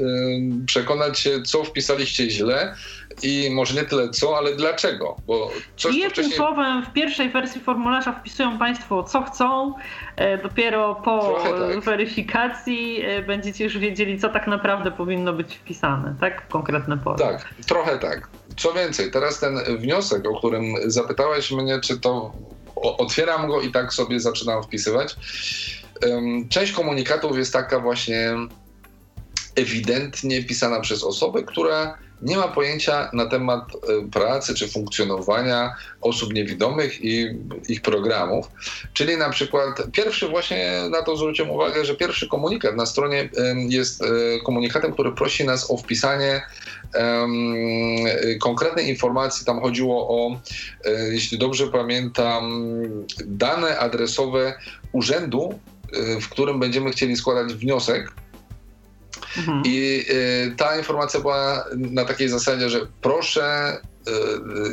przekonać się, co wpisaliście źle i może nie tyle co, ale dlaczego. Bo coś, Jednym wcześniej... słowem, w pierwszej wersji formularza wpisują Państwo, co chcą. E, dopiero po tak. weryfikacji e, będziecie już wiedzieli, co tak naprawdę powinno być wpisane, tak? W konkretne pole. Tak, trochę tak. Co więcej, teraz ten wniosek, o którym zapytałeś mnie, czy to otwieram go i tak sobie zaczynam wpisywać. Część komunikatów jest taka właśnie ewidentnie pisana przez osobę, która nie ma pojęcia na temat e, pracy czy funkcjonowania osób niewidomych i ich programów. Czyli na przykład pierwszy właśnie na to zwróciłem uwagę, że pierwszy komunikat na stronie jest e, komunikatem, który prosi nas o wpisanie konkretnej informacji. Tam chodziło o, e, jeśli dobrze pamiętam, dane adresowe urzędu, w którym będziemy chcieli składać wniosek Mhm. I y, ta informacja była na takiej zasadzie, że proszę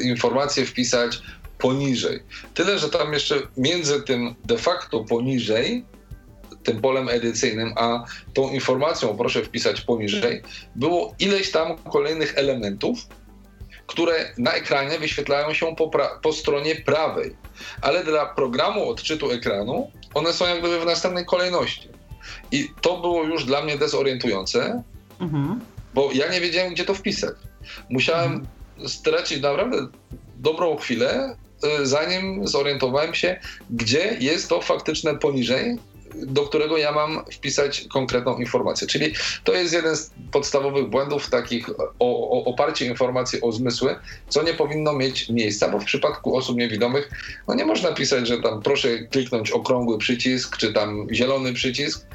informację wpisać poniżej. Tyle, że tam jeszcze między tym de facto poniżej, tym polem edycyjnym, a tą informacją proszę wpisać poniżej, było ileś tam kolejnych elementów, które na ekranie wyświetlają się po, po, stronie prawej, ale dla programu odczytu ekranu one są jak gdyby w następnej kolejności. I to było już dla mnie dezorientujące, mhm. bo ja nie wiedziałem, gdzie to wpisać. Musiałem mhm. stracić naprawdę dobrą chwilę, y, zanim zorientowałem się, gdzie jest to faktyczne poniżej, do którego ja mam wpisać konkretną informację. Czyli to jest jeden z podstawowych błędów takich o, o oparcie informacji o zmysły, co nie powinno mieć miejsca, bo w przypadku osób niewidomych no nie można pisać, że tam proszę kliknąć okrągły przycisk, czy tam zielony przycisk,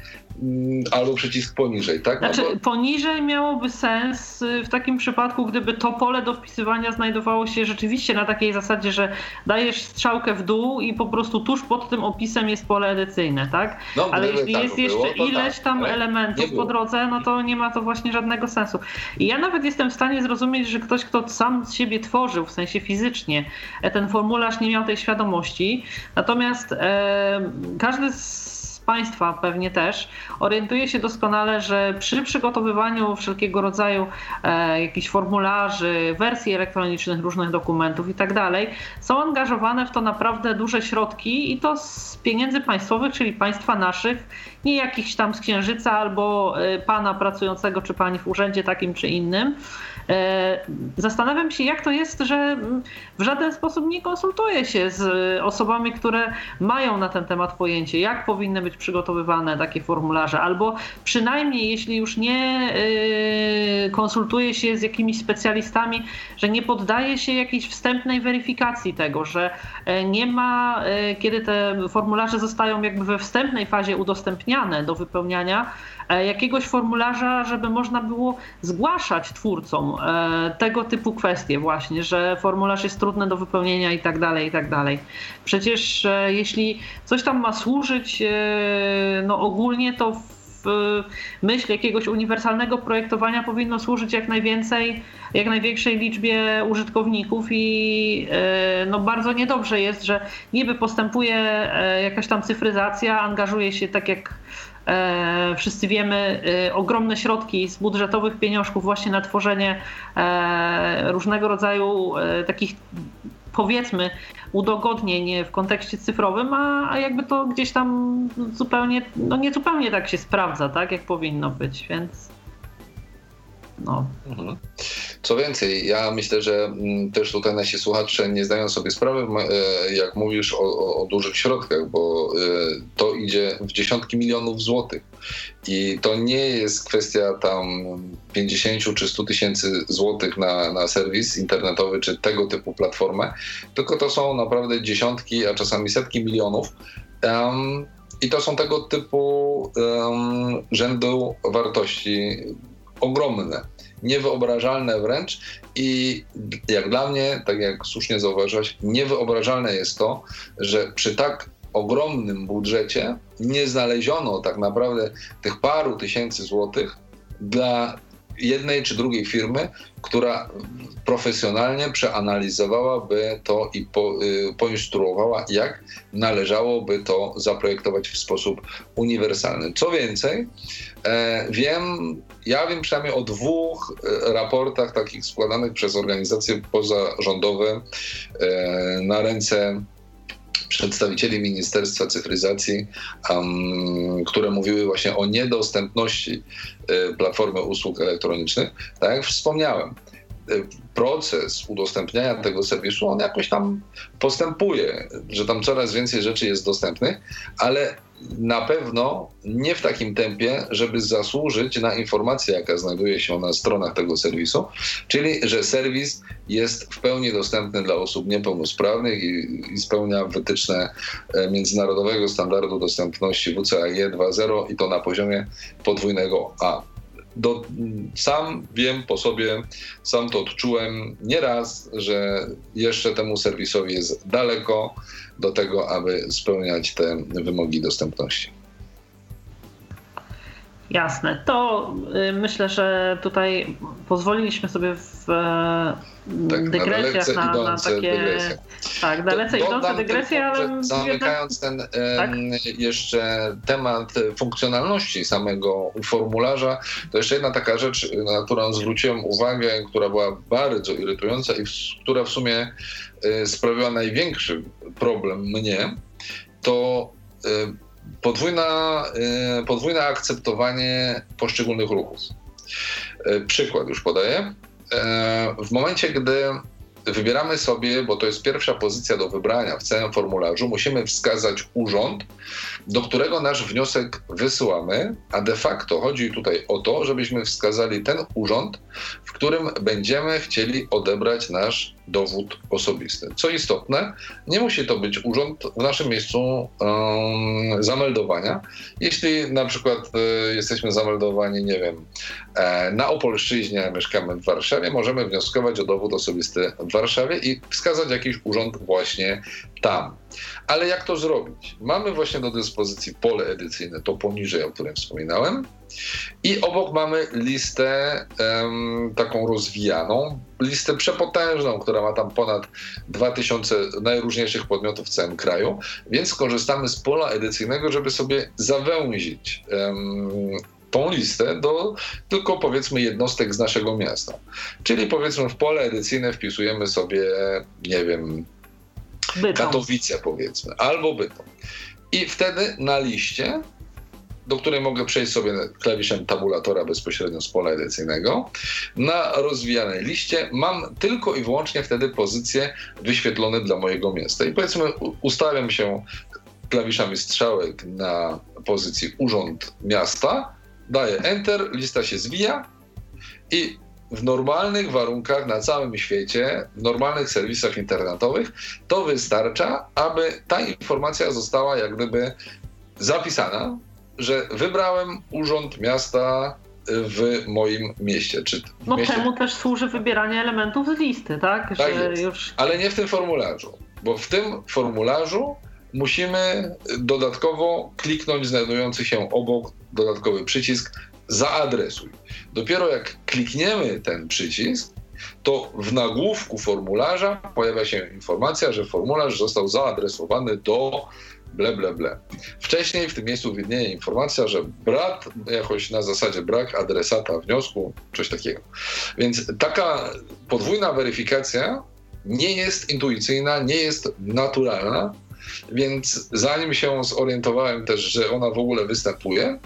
albo przycisk poniżej, tak? No znaczy, bo... poniżej miałoby sens y, w takim przypadku, gdyby to pole do wpisywania znajdowało się rzeczywiście na takiej zasadzie, że dajesz strzałkę w dół i po prostu tuż pod tym opisem jest pole edycyjne, tak? No, Ale jeśli tak jest jeszcze ileś tak, tam elementów po drodze, no to nie ma to właśnie żadnego sensu. I ja nawet jestem w stanie zrozumieć, że ktoś, kto sam z siebie tworzył, w sensie fizycznie, e, ten formularz nie miał tej świadomości. Natomiast e, każdy z Państwa pewnie też, orientuje się doskonale, że przy przygotowywaniu wszelkiego rodzaju e, jakichś formularzy, wersji elektronicznych różnych dokumentów i tak dalej, są angażowane w to naprawdę duże środki i to z pieniędzy państwowych, czyli państwa naszych, nie jakichś tam z księżyca albo e, pana pracującego czy pani w urzędzie takim czy innym. E, zastanawiam się, jak to jest, że w żaden sposób nie konsultuje się z osobami, które mają na ten temat pojęcie, jak powinny być przygotowywane takie formularze, albo przynajmniej, jeśli już nie e, konsultuje się z jakimiś specjalistami, że nie poddaje się jakiejś wstępnej weryfikacji tego, że e, nie ma, kiedy te formularze zostają jakby we wstępnej fazie udostępniane do wypełniania, jakiegoś formularza, żeby można było zgłaszać twórcom e, tego typu kwestie właśnie, że formularz jest trudny do wypełnienia i tak dalej, i tak dalej. Przecież e, jeśli coś tam ma służyć, no ogólnie to w myśl jakiegoś uniwersalnego projektowania powinno służyć jak najwięcej, jak największej liczbie użytkowników i no bardzo niedobrze jest, że niby postępuje jakaś tam cyfryzacja, angażuje się tak jak E, wszyscy wiemy, e, ogromne środki z budżetowych pieniążków właśnie na tworzenie e, różnego rodzaju takich powiedzmy udogodnień w kontekście cyfrowym, a, a jakby to gdzieś tam zupełnie, no nie zupełnie tak się sprawdza, tak jak powinno być, więc no. Mhm. Co więcej, ja myślę, że mm, też tutaj nasi słuchacze nie zdają sobie sprawy, e, jak mówisz o, o, o dużych środkach, bo e, to idzie w dziesiątki milionów złotych. I to nie jest kwestia tam 50 czy 100 tysięcy złotych na, na serwis internetowy czy tego typu platformę, tylko to są naprawdę dziesiątki, a czasami setki milionów. Um, I to są tego typu um, rzędu wartości ogromne niewyobrażalne wręcz i jak dla mnie, tak jak słusznie zauważyłaś, niewyobrażalne jest to, że przy tak ogromnym budżecie nie znaleziono tak naprawdę tych paru tysięcy złotych dla jednej czy drugiej firmy, która profesjonalnie przeanalizowałaby to i po, y, poinstruowała, jak należałoby to zaprojektować w sposób uniwersalny. Co więcej, e, wiem, ja wiem przynajmniej o dwóch e, raportach takich składanych przez organizacje pozarządowe e, na ręce przedstawicieli Ministerstwa Cyfryzacji, um, które mówiły właśnie o niedostępności y, platformy usług elektronicznych. Tak jak wspomniałem, proces udostępniania tego serwisu, on jakoś tam postępuje, że tam coraz więcej rzeczy jest dostępnych, ale na pewno nie w takim tempie, żeby zasłużyć na informację, jaka znajduje się na stronach tego serwisu, czyli że serwis jest w pełni dostępny dla osób niepełnosprawnych i, i spełnia wytyczne e, międzynarodowego standardu dostępności WCAG 2.0 i to na poziomie podwójnego A. Do, sam wiem po sobie, sam to odczułem nieraz, że jeszcze temu serwisowi jest daleko do tego, aby spełniać te wymogi dostępności. Jasne. To y, myślę, że tutaj pozwoliliśmy sobie w y, tak, dygresjach na, na, na takie. Dygresje. Tak, dalece to, idące dygresje, ale. Zamykając ten tak? jeszcze temat funkcjonalności samego formularza, to jeszcze jedna taka rzecz, na którą zwróciłem uwagę, która była bardzo irytująca i która w sumie y, sprawiła największy problem mnie, to y, podwójna, y, podwójne akceptowanie poszczególnych ruchów. Y, przykład już podaję. W momencie, gdy wybieramy sobie, bo to jest pierwsza pozycja do wybrania w całym formularzu, musimy wskazać urząd, do którego nasz wniosek wysyłamy, a de facto chodzi tutaj o to, żebyśmy wskazali ten urząd, w którym będziemy chcieli odebrać nasz dowód osobisty. Co istotne, nie musi to być urząd w naszym miejscu um, zameldowania. Jeśli na przykład y, jesteśmy zameldowani, nie wiem, e, na Opolszczyźnie, mieszkamy w Warszawie, możemy wnioskować o dowód osobisty w Warszawie i wskazać jakiś urząd właśnie tam. Ale jak to zrobić? Mamy właśnie do dyspozycji pole edycyjne, to poniżej, o którym wspominałem. I obok mamy listę um, taką rozwijaną, listę przepotężną, która ma tam ponad 2000 najróżniejszych podmiotów w całym kraju, więc korzystamy z pola edycyjnego, żeby sobie zawęzić um, tą listę do tylko powiedzmy jednostek z naszego miasta. Czyli powiedzmy w pole edycyjne wpisujemy sobie, nie wiem, Bytom. Katowice powiedzmy, albo Bytom. I wtedy na liście do której mogę przejść sobie klawiszem tabulatora bezpośrednio z pola edycyjnego. Na rozwijanej liście mam tylko i wyłącznie wtedy pozycje wyświetlone dla mojego miasta. I powiedzmy, ustawiam się klawiszami strzałek na pozycji Urząd Miasta, daję Enter, lista się zwija i w normalnych warunkach na całym świecie, w normalnych serwisach internetowych, to wystarcza, aby ta informacja została jak gdyby zapisana że wybrałem urząd miasta w moim mieście. Czy no mieście... temu też służy wybieranie elementów z listy, tak? tak już... Ale nie w tym formularzu, bo w tym formularzu musimy dodatkowo kliknąć znajdujący się obok dodatkowy przycisk zaadresuj. Dopiero jak klikniemy ten przycisk, to w nagłówku formularza pojawia się informacja, że formularz został zaadresowany do ble, ble, ble. Wcześniej w tym miejscu widnieje informacja, że brat, jakoś na zasadzie brak adresata wniosku, coś takiego. Więc taka podwójna weryfikacja nie jest intuicyjna, nie jest naturalna, więc zanim się zorientowałem też, że ona w ogóle występuje,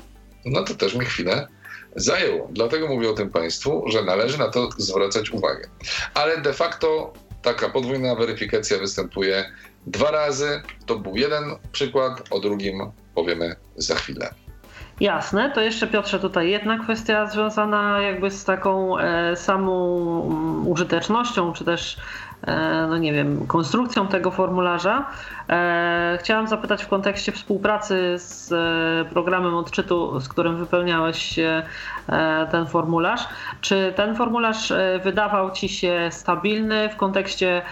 no to też mi chwilę zajęło. Dlatego mówię o tym Państwu, że należy na to zwracać uwagę. Ale de facto taka podwójna weryfikacja występuje dwa razy. To był jeden przykład, o drugim powiemy za chwilę. Jasne, to jeszcze Piotrze tutaj jedna kwestia związana jakby z taką e, samą mm, użytecznością, czy też no nie wiem, konstrukcją tego formularza. E, chciałam zapytać w kontekście współpracy z programem odczytu, z którym wypełniałeś ten formularz. Czy ten formularz wydawał Ci się stabilny w kontekście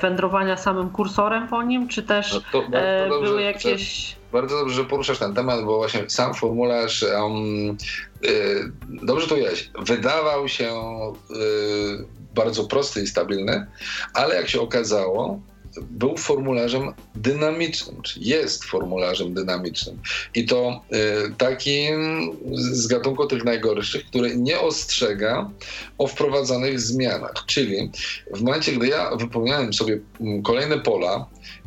wędrowania samym kursorem po nim, czy też no to, to były jakieś bardzo dobrze, że poruszasz ten temat, bo właśnie sam formularz um, dobrze tu jest. Wydawał się bardzo prosty i stabilny, ale jak się okazało, był formularzem dynamicznym, czy jest formularzem dynamicznym. I to y, takim z gatunku tych najgorszych, który nie ostrzega o wprowadzanych zmianach. Czyli w momencie, gdy ja wypełniałem sobie mm, kolejne pola,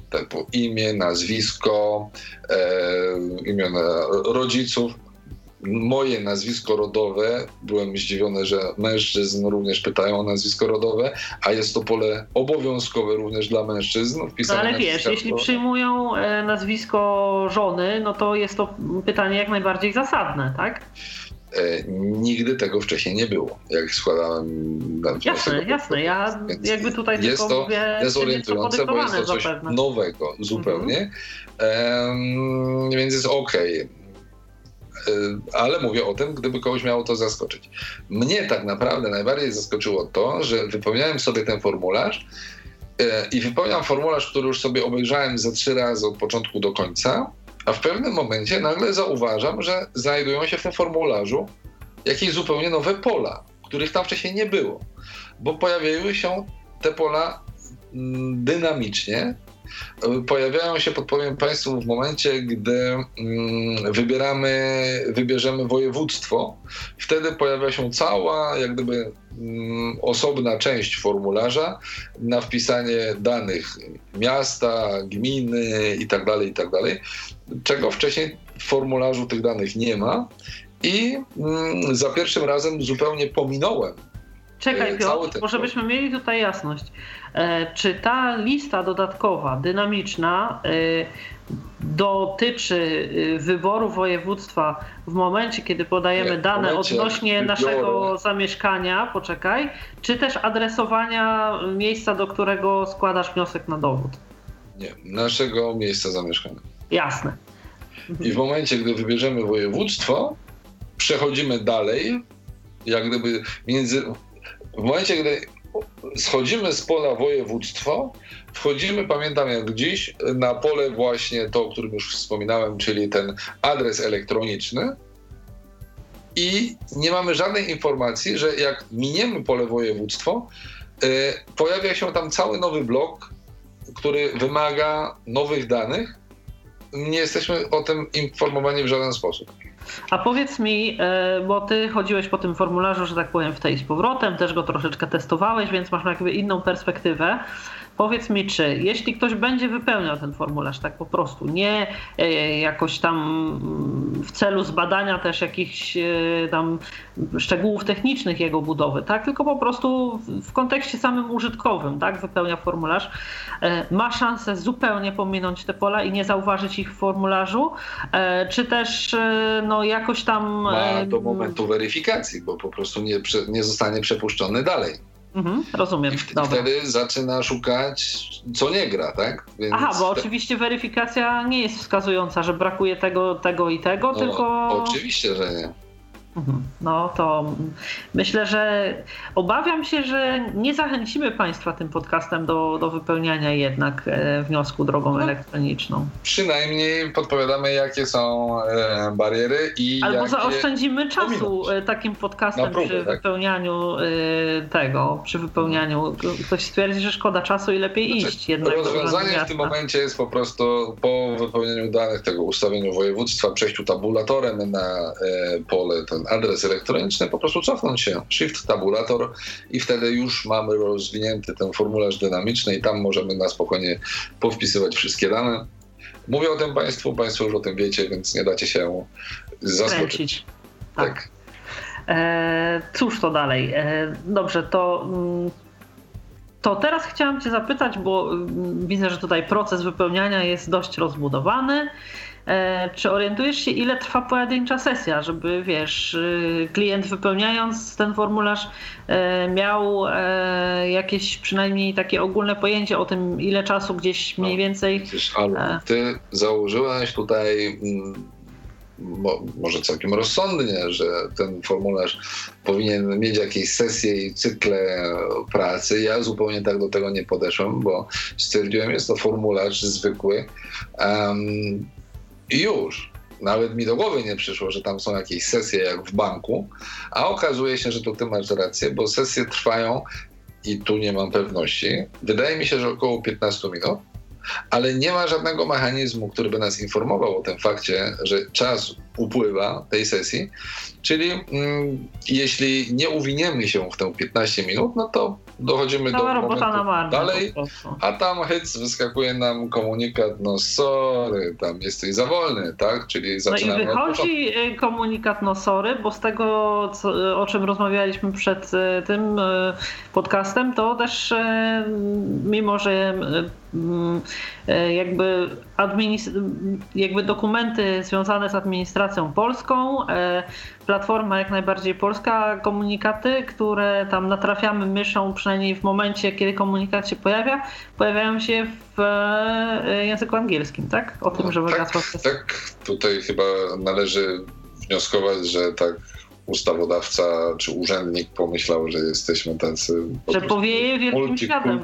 typu imię, nazwisko, e, imiona rodziców, moje nazwisko rodowe. Byłem zdziwiony, że mężczyzn również pytają o nazwisko rodowe, a jest to pole obowiązkowe również dla mężczyzn. No ale wiesz, jeśli przyjmują e, nazwisko żony, no to jest to pytanie jak najbardziej zasadne, tak? E, nigdy tego wcześniej nie było, jak składałem Jasne, jasne. Ja jakby tutaj jest to mówię, dezorientujące, bo jest to coś zapewne. nowego zupełnie, mhm. więc jest ok. E, ale mówię o tym, gdyby kogoś miało to zaskoczyć. Mnie tak naprawdę najbardziej zaskoczyło to, że wypełniałem sobie ten formularz e, i wypełniam formularz, który już sobie obejrzałem ze trzy razy od początku do końca a w pewnym momencie nagle zauważam, że znajdują się w tym formularzu jakieś zupełnie nowe pola, których tam wcześniej nie było, bo pojawiają się te pola mm, dynamicznie. Pojawiają się, podpowiem Państwu, w momencie, gdy mm, wybieramy, wybierzemy województwo. Wtedy pojawia się cała, jak gdyby, mm, osobna część formularza na wpisanie danych miasta, gminy itd., tak itd., tak czego wcześniej w formularzu tych danych nie ma. I mm, za pierwszym razem zupełnie pominąłem. Czekaj, e, Piotr, może byśmy mieli tutaj jasność. E, czy ta lista dodatkowa, dynamiczna, e, dotyczy wyboru województwa w momencie, kiedy podajemy nie, dane odnośnie naszego zamieszkania, poczekaj, czy też adresowania miejsca, do którego składasz wniosek na dowód? Nie, naszego miejsca zamieszkania. Jasne. I w momencie, gdy wybierzemy województwo, przechodzimy dalej, jak gdyby między. W momencie, gdy schodzimy z pola województwo, wchodzimy, pamiętam jak dziś, na pole właśnie to, o którym już wspominałem, czyli ten adres elektroniczny. I nie mamy żadnej informacji, że jak miniemy pole województwo, yy, pojawia się tam cały nowy blok, który wymaga nowych danych, nie jesteśmy o tym informowani w żaden sposób. A powiedz mi, e, bo ty chodziłeś po tym formularzu, że tak powiem, w tej z powrotem, też go troszeczkę testowałeś, więc masz jakby inną perspektywę. Powiedz mi, czy jeśli ktoś będzie wypełniał ten formularz tak po prostu, nie e, jakoś tam mm, w celu zbadania też jakichś e, tam szczegółów technicznych jego budowy, tak, tylko po prostu w kontekście samym użytkowym, tak, wypełnia formularz, e, ma szansę zupełnie pominąć te pola i nie zauważyć ich w formularzu, czy też no jakoś tam... Ma do momentu weryfikacji, bo po prostu nie, nie zostanie przepuszczony dalej. Mhm, rozumiem. I wtedy zaczyna szukać, co nie gra, tak? Więc Aha, bo te... oczywiście weryfikacja nie jest wskazująca, że brakuje tego, tego i tego, no, tylko. Oczywiście, że nie. Mhm. No to myślę, że obawiam się, że nie zachęcimy Państwa tym podcastem do, do wypełniania jednak e, wniosku drogą no, elektroniczną. Przynajmniej podpowiadamy, jakie są e, bariery i. Albo zaoszczędzimy czasu ominąć. E, takim podcastem próbę, przy tak? wypełnianiu tego, przy wypełnianiu. Ktoś stwierdzi, że szkoda czasu i lepiej znaczy, iść jednak. Rozwiązanie w tym momencie jest po prostu po wypełnieniu danych tego ustawieniu województwa, przejściu tabulatorem na pole ten adres elektroniczny, po prostu cofnąć się, shift tabulator i wtedy już mamy rozwinięty ten formularz dynamiczny i tam możemy na spokojnie powpisywać wszystkie dane. Mówię o tym Państwu, Państwo już o tym wiecie, więc nie dacie się zaskoczyć. Tak. tak. E, cóż to dalej? E, dobrze, to mm, to teraz chciałam Cię zapytać, bo mm, widzę, że tutaj proces wypełniania jest dość rozbudowany. E, czy orientujesz się, ile trwa pojedyncza sesja, żeby wiesz, y, klient wypełniając ten formularz e, miał e, jakieś przynajmniej takie ogólne pojęcie o tym, ile czasu gdzieś mniej no, więcej. Przecież, ale ty założyłaś tutaj mm, może całkiem rozsądnie, że ten formularz powinien mieć jakieś sesje i cykle pracy. Ja zupełnie tak do tego nie podeszłem, bo stwierdziłem, jest to formularz zwykły. Um, i już. Nawet mi do głowy nie przyszło, że tam są jakieś sesje jak w banku, a okazuje się, że to ty masz rację, bo sesje trwają i tu nie mam pewności. Wydaje mi się, że około 15 minut, ale nie ma żadnego mechanizmu, który by nas informował o tym fakcie, że czas upływa tej sesji. Czyli mm, jeśli nie uwiniemy się w te 15 minut, no to dochodzimy Cała do robota na marne, dalej, a tam hyc wyskakuje nam komunikat, no sorry, tam jesteś za wolny, tak? Czyli zaczynamy No i wychodzi od... komunikat, no sorry, bo z tego, co, o czym rozmawialiśmy przed e, tym e, podcastem, to też e, mimo, że jakby, jakby dokumenty związane z administracją polską, platforma jak najbardziej polska, komunikaty, które tam natrafiamy myszą, przynajmniej w momencie, kiedy komunikat się pojawia, pojawiają się w e, języku angielskim, tak? O tym, no, żeby tak, tak, tutaj chyba należy wnioskować, że tak ustawodawca czy urzędnik pomyślał, że jesteśmy tacy że powieje wielkim światem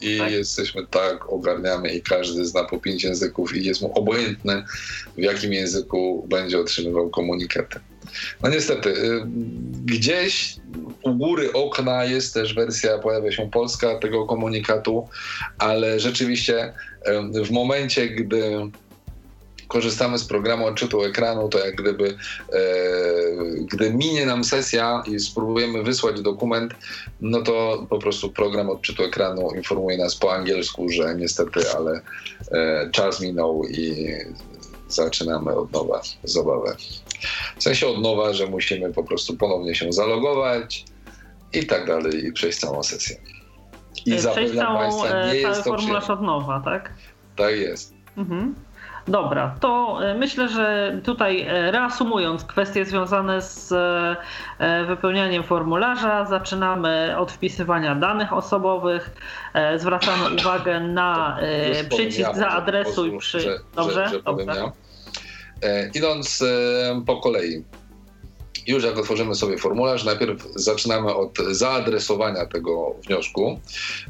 i tak. jesteśmy tak, ogarniamy i każdy zna po pięć języków i jest mu obojętne w jakim języku będzie otrzymywał komunikaty. No niestety, y, gdzieś u góry okna jest też wersja, pojawia się polska tego komunikatu, ale rzeczywiście w momencie, gdy korzystamy z programu odczytu ekranu, to jak gdyby, e, gdy minie nam sesja i spróbujemy wysłać dokument, no to po prostu program odczytu ekranu informuje nas po angielsku, że niestety, ale e, czas minął i zaczynamy od nowa zabawę. W sensie od nowa, że musimy po prostu ponownie się zalogować i tak dalej i przejść całą sesję. I zapewniam Państwa, nie jest to formularz od nowa, tak? Tak jest. Mhm. Dobra, to e, myślę, że tutaj e, reasumując kwestie związane z e, wypełnianiem formularza, zaczynamy od wpisywania danych osobowych, zwracamy uwagę na przycisk zaadresuj przy... Dobrze? Że, że Dobrze. Ja. Idąc po kolei, już jak otworzymy sobie formularz, najpierw zaczynamy od zaadresowania tego wniosku,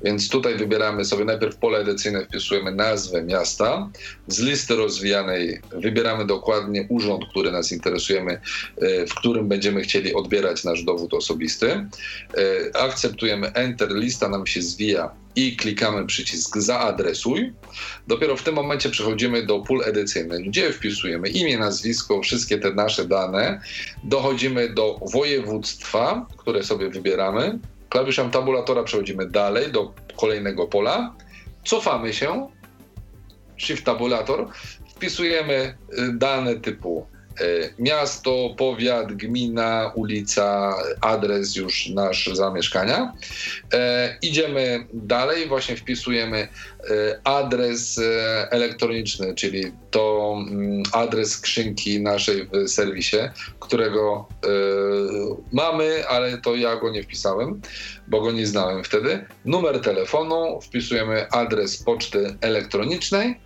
więc tutaj wybieramy sobie najpierw pole edycyjne, wpisujemy nazwę miasta, z listy rozwijanej wybieramy dokładnie urząd, który nas interesujemy, e, w którym będziemy chcieli odbierać nasz dowód osobisty. E, akceptujemy Enter, lista nam się zwija i klikamy przycisk zaadresuj. Dopiero w tym momencie przechodzimy do pól edycyjnych, gdzie wpisujemy imię, nazwisko, wszystkie te nasze dane. Dochodzimy do województwa, które sobie wybieramy. Klawiszem tabulatora przechodzimy dalej do kolejnego pola. Cofamy się, shift tabulator, wpisujemy dane typu miasto, powiat, gmina, ulica, adres już nasz zamieszkania. E, idziemy dalej, właśnie wpisujemy e, adres elektroniczny, czyli to mm, adres skrzynki naszej w serwisie, którego mamy, ale to ja go nie wpisałem, bo go nie znałem wtedy. Numer telefonu, wpisujemy adres poczty elektronicznej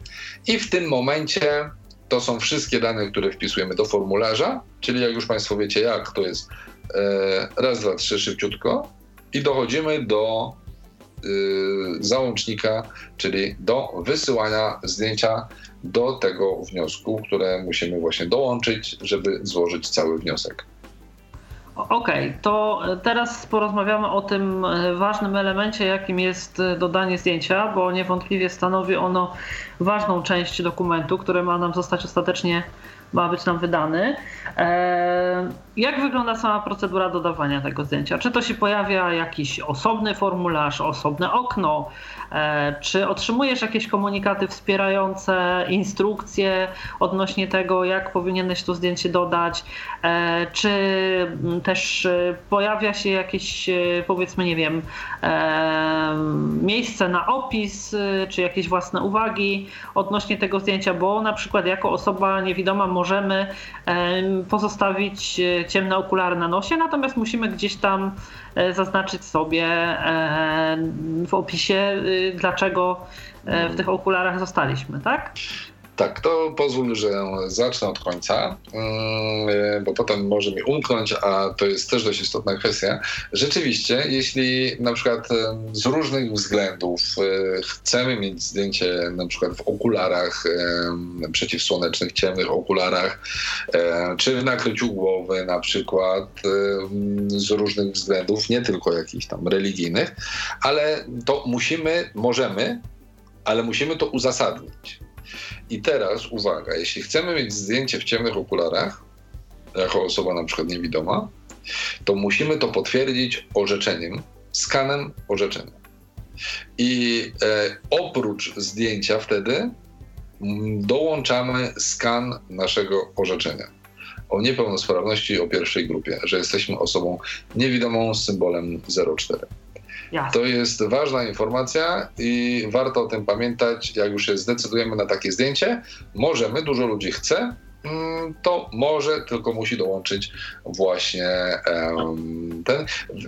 i w tym momencie to są wszystkie dane, które wpisujemy do formularza, czyli jak już Państwo wiecie, jak to jest e, raz, dwa, trzy, szybciutko i dochodzimy do y, załącznika, czyli do wysyłania zdjęcia do tego wniosku, które musimy właśnie dołączyć, żeby złożyć cały wniosek. Okej, okay, to teraz porozmawiamy o tym ważnym elemencie, jakim jest dodanie zdjęcia, bo niewątpliwie stanowi ono ważną część dokumentu, który ma nam zostać ostatecznie ma być nam wydany. E, jak wygląda sama procedura dodawania tego zdjęcia? Czy to się pojawia jakiś osobny formularz, osobne okno? E, czy otrzymujesz jakieś komunikaty wspierające, instrukcje odnośnie tego, jak powinieneś to zdjęcie dodać? E, czy też pojawia się jakieś, powiedzmy, nie wiem, miejsce na opis, czy jakieś własne uwagi odnośnie tego zdjęcia? Bo na przykład jako osoba niewidoma możemy pozostawić e, ciemne okulary na nosie, natomiast musimy gdzieś tam e, zaznaczyć sobie e, w opisie, dlaczego w tych okularach zostaliśmy, tak? Tak, to pozwól, że zacznę od końca, mm, bo potem może mi umknąć, a to jest też dość istotna kwestia. Rzeczywiście, jeśli na przykład z różnych względów e, chcemy mieć zdjęcie na przykład w okularach przeciwsłonecznych, ciemnych okularach, e, czy w nakryciu głowy na przykład z różnych względów, nie tylko jakichś tam religijnych, ale to musimy, możemy, ale musimy to uzasadnić. I teraz uwaga, jeśli chcemy mieć zdjęcie w ciemnych okularach, jako osoba na przykład niewidoma, to musimy to potwierdzić orzeczeniem, skanem orzeczenia. I e, oprócz zdjęcia wtedy dołączamy skan naszego orzeczenia o niepełnosprawności o pierwszej grupie, że jesteśmy osobą niewidomą z symbolem 04. To jest ważna informacja i warto o tym pamiętać, jak już się zdecydujemy na takie zdjęcie. Możemy, dużo ludzi chce, to może tylko musi dołączyć właśnie ten.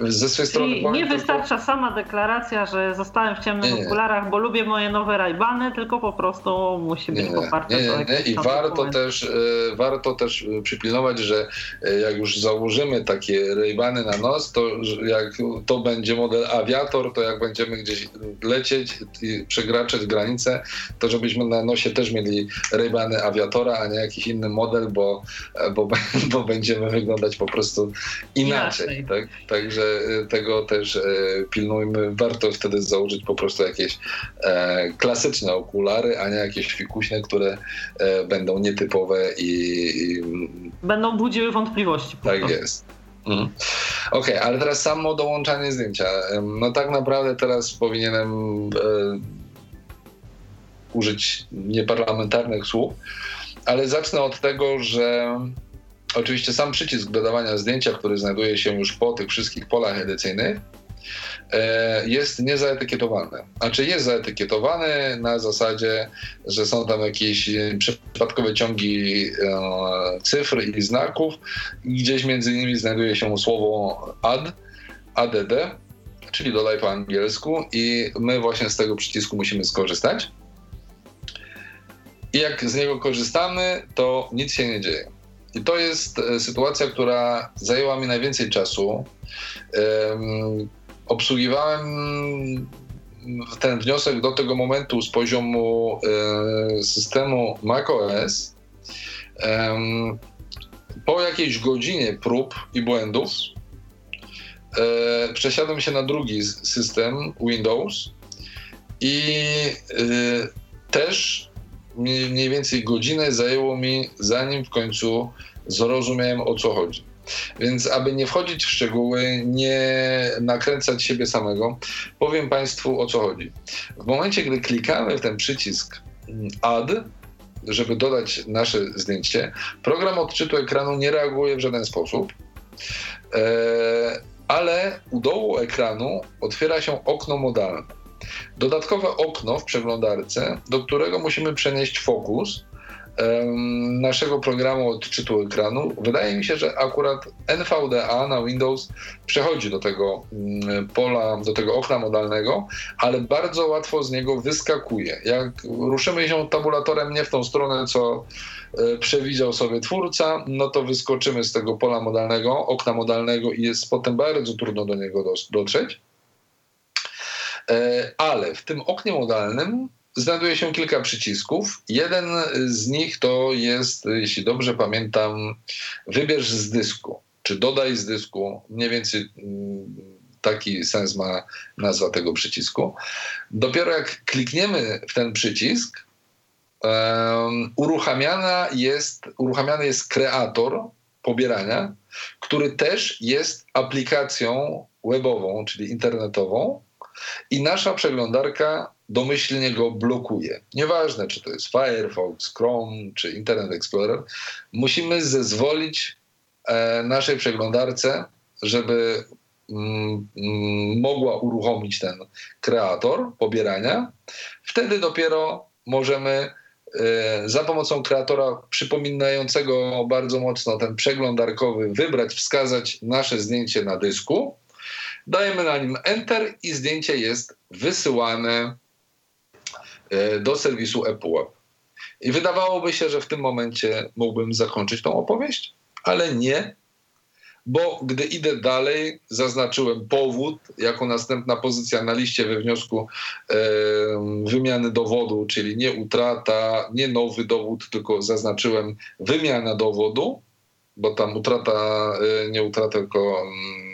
Ze swojej strony. Czyli nie wystarcza tylko... sama deklaracja, że zostałem w ciemnych nie, nie. okularach, bo lubię moje nowe rajbany, tylko po prostu musi być poparte nie, nie, nie. I warto też, e, warto też e, przypilnować, że e, jak już założymy takie rajbany na nos, to jak to będzie model awiator, to jak będziemy gdzieś lecieć i przekraczać granicę, to żebyśmy na nosie też mieli rajbany awiatora, a nie jakiś inny inny model, bo, bo, bo będziemy wyglądać po prostu inaczej. Tak? Także y, tego też e, pilnujmy. Warto wtedy założyć po prostu jakieś e, klasyczne okulary, a nie jakieś fikuśne, które e, będą nietypowe i, i, Będą budziły wątpliwości. Tak jest. Mhm. Okej, okay, ale teraz samo dołączanie zdjęcia. No tak naprawdę teraz powinienem e, użyć nieparlamentarnych słów, ale zacznę od tego, że oczywiście sam przycisk dodawania zdjęcia, który znajduje się już po tych wszystkich polach edycyjnych, e, jest niezaetykietowany. Znaczy jest zaetykietowany na zasadzie, że są tam jakieś przypadkowe ciągi e, cyfr i znaków. Gdzieś między innymi znajduje się słowo add, add, czyli dodaj po angielsku i my właśnie z tego przycisku musimy skorzystać. I jak z niego korzystamy, to nic się nie dzieje. I to jest e, sytuacja, która zajęła mi najwięcej czasu. Um, obsługiwałem ten wniosek do tego momentu z poziomu e, systemu macOS. Um, po jakiejś godzinie prób i błędów e, przesiadłem się na drugi system Windows i też mniej więcej godzinę zajęło mi, zanim w końcu zrozumiałem o co chodzi. Więc aby nie wchodzić w szczegóły, nie nakręcać siebie samego, powiem Państwu o co chodzi. W momencie, gdy klikamy w ten przycisk mm, Add, żeby dodać nasze zdjęcie, program odczytu ekranu nie reaguje w żaden sposób, e, ale u dołu ekranu otwiera się okno modalne. Dodatkowe okno w przeglądarce, do którego musimy przenieść fokus naszego programu odczytu ekranu. Wydaje mi się, że akurat NVDA na Windows przechodzi do tego mm, pola, do tego okna modalnego, ale bardzo łatwo z niego wyskakuje. Jak ruszymy się tabulatorem nie w tą stronę, co e, przewidział sobie twórca, no to wyskoczymy z tego pola modalnego, okna modalnego i jest potem bardzo trudno do niego dotrzeć. E, ale w tym oknie modalnym znajduje się kilka przycisków. Jeden z nich to jest, jeśli dobrze pamiętam, wybierz z dysku, czy dodaj z dysku. Mniej więcej mm, taki sens ma nazwa tego przycisku. Dopiero jak klikniemy w ten przycisk, uruchamiana jest, uruchamiany jest kreator pobierania, który też jest aplikacją webową, czyli internetową, i nasza przeglądarka domyślnie go blokuje. Nieważne, czy to jest Firefox, Chrome czy Internet Explorer, musimy zezwolić e, naszej przeglądarce, żeby mm, mm, mogła uruchomić ten kreator pobierania. Wtedy dopiero możemy e, za pomocą kreatora przypominającego bardzo mocno ten przeglądarkowy wybrać, wskazać nasze zdjęcie na dysku. Dajemy na nim Enter i zdjęcie jest wysyłane E, do serwisu ePUAP. I wydawałoby się, że w tym momencie mógłbym zakończyć tą opowieść, ale nie, bo gdy idę dalej, zaznaczyłem powód jako następna pozycja na liście we wniosku e, wymiany dowodu, czyli nie utrata, nie nowy dowód, tylko zaznaczyłem wymiana dowodu, bo tam utrata, e, nie utrata, tylko mm,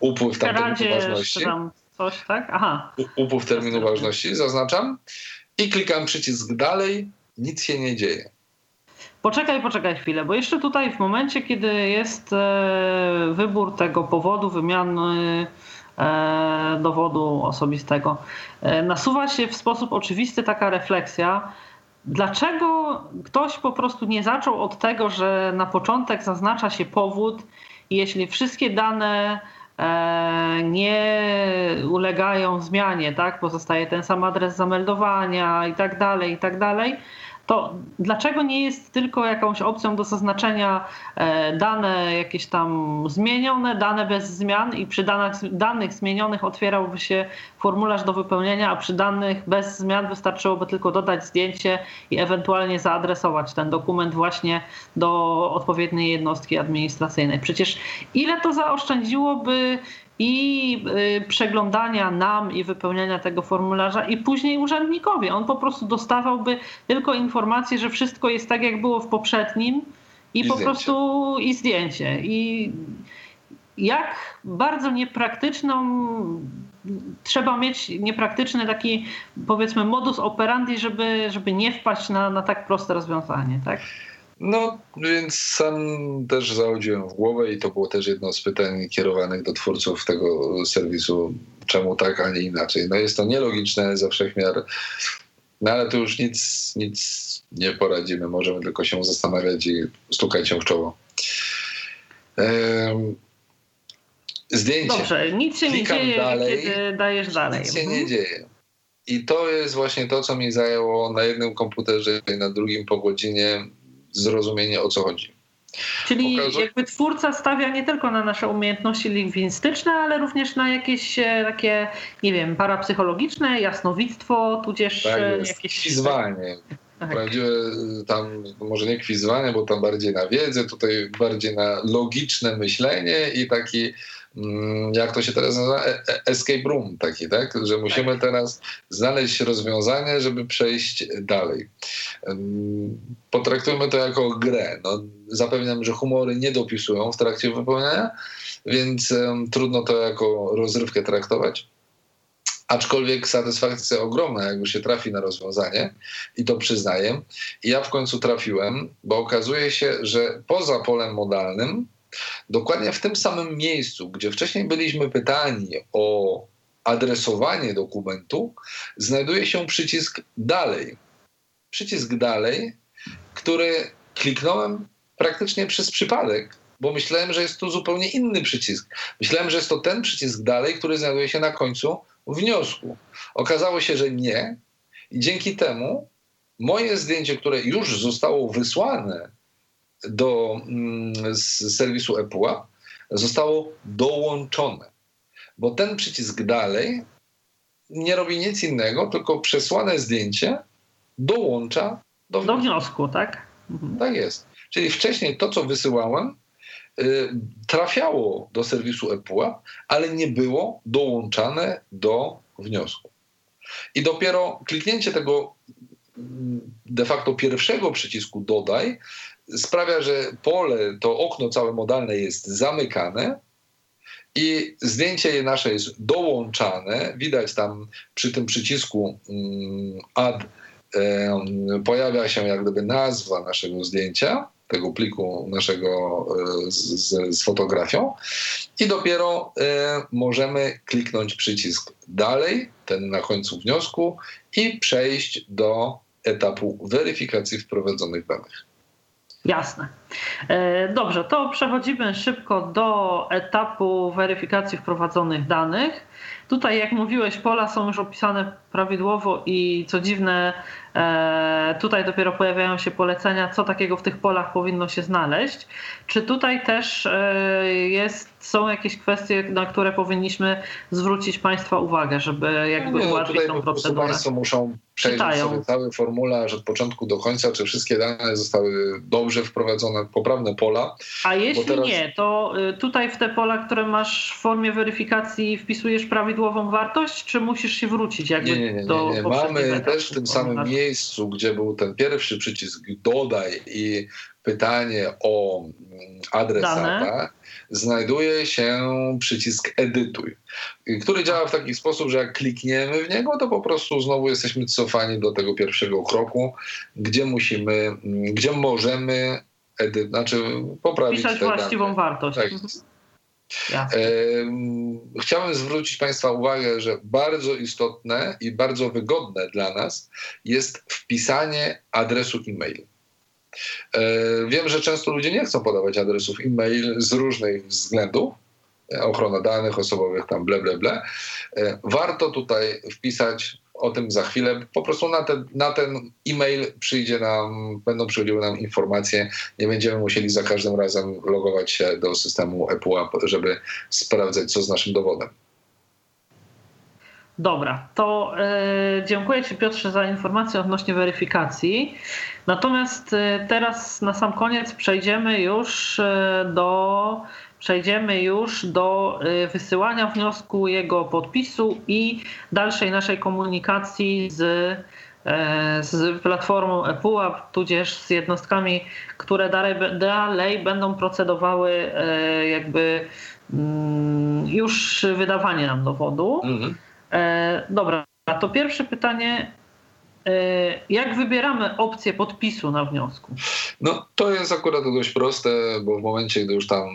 upływ tam terminu ważności. Tam coś, tak? Aha. Upływ terminu ważności, zaznaczam i klikam przycisk dalej, nic się nie dzieje. Poczekaj, poczekaj chwilę, bo jeszcze tutaj w momencie, kiedy jest e, wybór tego powodu wymiany e, dowodu osobistego, e, nasuwa się w sposób oczywisty taka refleksja, dlaczego ktoś po prostu nie zaczął od tego, że na początek zaznacza się powód, jeśli wszystkie dane nie ulegają zmianie, tak? Pozostaje ten sam adres zameldowania i tak dalej, i tak dalej to dlaczego nie jest tylko jakąś opcją do zaznaczenia e, dane jakieś tam zmienione, dane bez zmian i przy danych, danych zmienionych otwierałby się formularz do wypełnienia, a przy danych bez zmian wystarczyłoby tylko dodać zdjęcie i ewentualnie zaadresować ten dokument właśnie do odpowiedniej jednostki administracyjnej. Przecież ile to zaoszczędziłoby i y, przeglądania nam i wypełniania tego formularza i później urzędnikowi. On po prostu dostawałby tylko informację, że wszystko jest tak, jak było w poprzednim i, I po zdjęcie. prostu i zdjęcie. I jak bardzo niepraktyczną trzeba mieć niepraktyczny taki powiedzmy modus operandi, żeby, żeby nie wpaść na, na tak proste rozwiązanie, tak? No, więc sam też zachodziłem w głowę i to było też jedno z pytań kierowanych do twórców tego serwisu, czemu tak, a nie inaczej. No jest to nielogiczne ze wszechmiar, no ale tu już nic, nic nie poradzimy, możemy tylko się zastanawiać i stukać się w czoło. Ehm, zdjęcie. Dobrze, nic się Klikam nie dzieje, dalej, kiedy dajesz dalej. Nic się mhm. nie dzieje. I to jest właśnie to, co mi zajęło na jednym komputerze i na drugim po godzinie zrozumienie o co chodzi. Czyli jakby twórca stawia nie tylko na nasze umiejętności lingwistyczne, ale również na jakieś e, takie, nie wiem, parapsychologiczne, jasnowictwo, tudzież tak e, jest. jakieś... Kwizwanie. Tak. Prawdziwe tam, może nie kwizwanie, bo tam bardziej na wiedzę, tutaj bardziej na logiczne myślenie i taki jak to się teraz nazywa, e, e, escape room taki, tak? Że musimy tak. teraz znaleźć rozwiązanie, żeby przejść dalej. Potraktujmy to jako grę. No, zapewniam, że humory nie dopisują w trakcie wypełniania, więc um, trudno to jako rozrywkę traktować. Aczkolwiek satysfakcja ogromna, jak już się trafi na rozwiązanie i to przyznaję. I ja w końcu trafiłem, bo okazuje się, że poza polem modalnym Dokładnie w tym samym miejscu, gdzie wcześniej byliśmy pytani o adresowanie dokumentu, znajduje się przycisk dalej. Przycisk dalej, który kliknąłem praktycznie przez przypadek, bo myślałem, że jest to zupełnie inny przycisk. Myślałem, że jest to ten przycisk dalej, który znajduje się na końcu wniosku. Okazało się, że nie. I dzięki temu moje zdjęcie, które już zostało wysłane do mm, z serwisu ePUA zostało dołączone. Bo ten przycisk dalej nie robi nic innego, tylko przesłane zdjęcie dołącza do wniosku. Do wniosku, tak? Mhm. Tak jest. Czyli wcześniej to, co wysyłałem, y, trafiało do serwisu ePUA, ale nie było dołączane do wniosku. I dopiero kliknięcie tego mm, de facto pierwszego przycisku dodaj sprawia, że pole, to okno całe modalne jest zamykane i zdjęcie nasze jest dołączane. Widać tam przy tym przycisku mm, add pojawia się jak gdyby nazwa naszego zdjęcia, tego pliku naszego z, z fotografią i dopiero możemy kliknąć przycisk dalej, ten na końcu wniosku i przejść do etapu weryfikacji wprowadzonych danych. Jasne. E, dobrze, to przechodzimy szybko do etapu weryfikacji wprowadzonych danych. Tutaj, jak mówiłeś, pola są już opisane prawidłowo i co dziwne, e, tutaj dopiero pojawiają się polecenia, co takiego w tych polach powinno się znaleźć. Czy tutaj też e, jest, są jakieś kwestie, na które powinniśmy zwrócić Państwa uwagę, żeby jakby nie, ułatwić tą procedurę? Państwo muszą przejrzeć Czytają. sobie cały formularz od początku do końca, czy wszystkie dane zostały dobrze wprowadzone, poprawne pola. A jeśli teraz... nie, to y, tutaj w te pola, które masz w formie weryfikacji wpisujesz prawidłową wartość, czy musisz się wrócić jakby nie, nie, nie, do nie, nie. Mamy też w tym samym miejscu, gdzie był ten pierwszy przycisk dodaj i pytanie o mm, adresata, Dane. znajduje się przycisk edytuj, który działa w taki sposób, że jak klikniemy w niego, to po prostu znowu jesteśmy cofani do tego pierwszego kroku, gdzie musimy, mm, gdzie możemy edy, znaczy poprawić Pisać właściwą dane. wartość. Tak. Chciałem zwrócić Państwa uwagę, że bardzo istotne i bardzo wygodne dla nas jest wpisanie adresu e-mail. E, wiem, że często ludzie nie chcą podawać adresów e-mail z różnych względów, e, ochrona danych osobowych, tam ble, ble, ble. E, warto tutaj wpisać o tym za chwilę. Po prostu na ten, na ten e-mail przyjdzie nam, będą przychodziły nam informacje. Nie będziemy musieli za każdym razem logować się do systemu ePUAP, żeby sprawdzać, co z naszym dowodem. Dobra, to y, dziękuję Ci Piotrze za informację odnośnie weryfikacji. Natomiast y, teraz na sam koniec przejdziemy już y, do przejdziemy już do wysyłania wniosku, jego podpisu i dalszej naszej komunikacji z, e, z platformą ePUAP, tudzież z jednostkami, które dalej, dalej będą procedowały e, jakby mm, już wydawanie nam dowodu. Mhm. E, dobra, to pierwsze pytanie E, jak wybieramy opcję podpisu na wniosku? No to jest akurat dość proste, bo w momencie, gdy już tam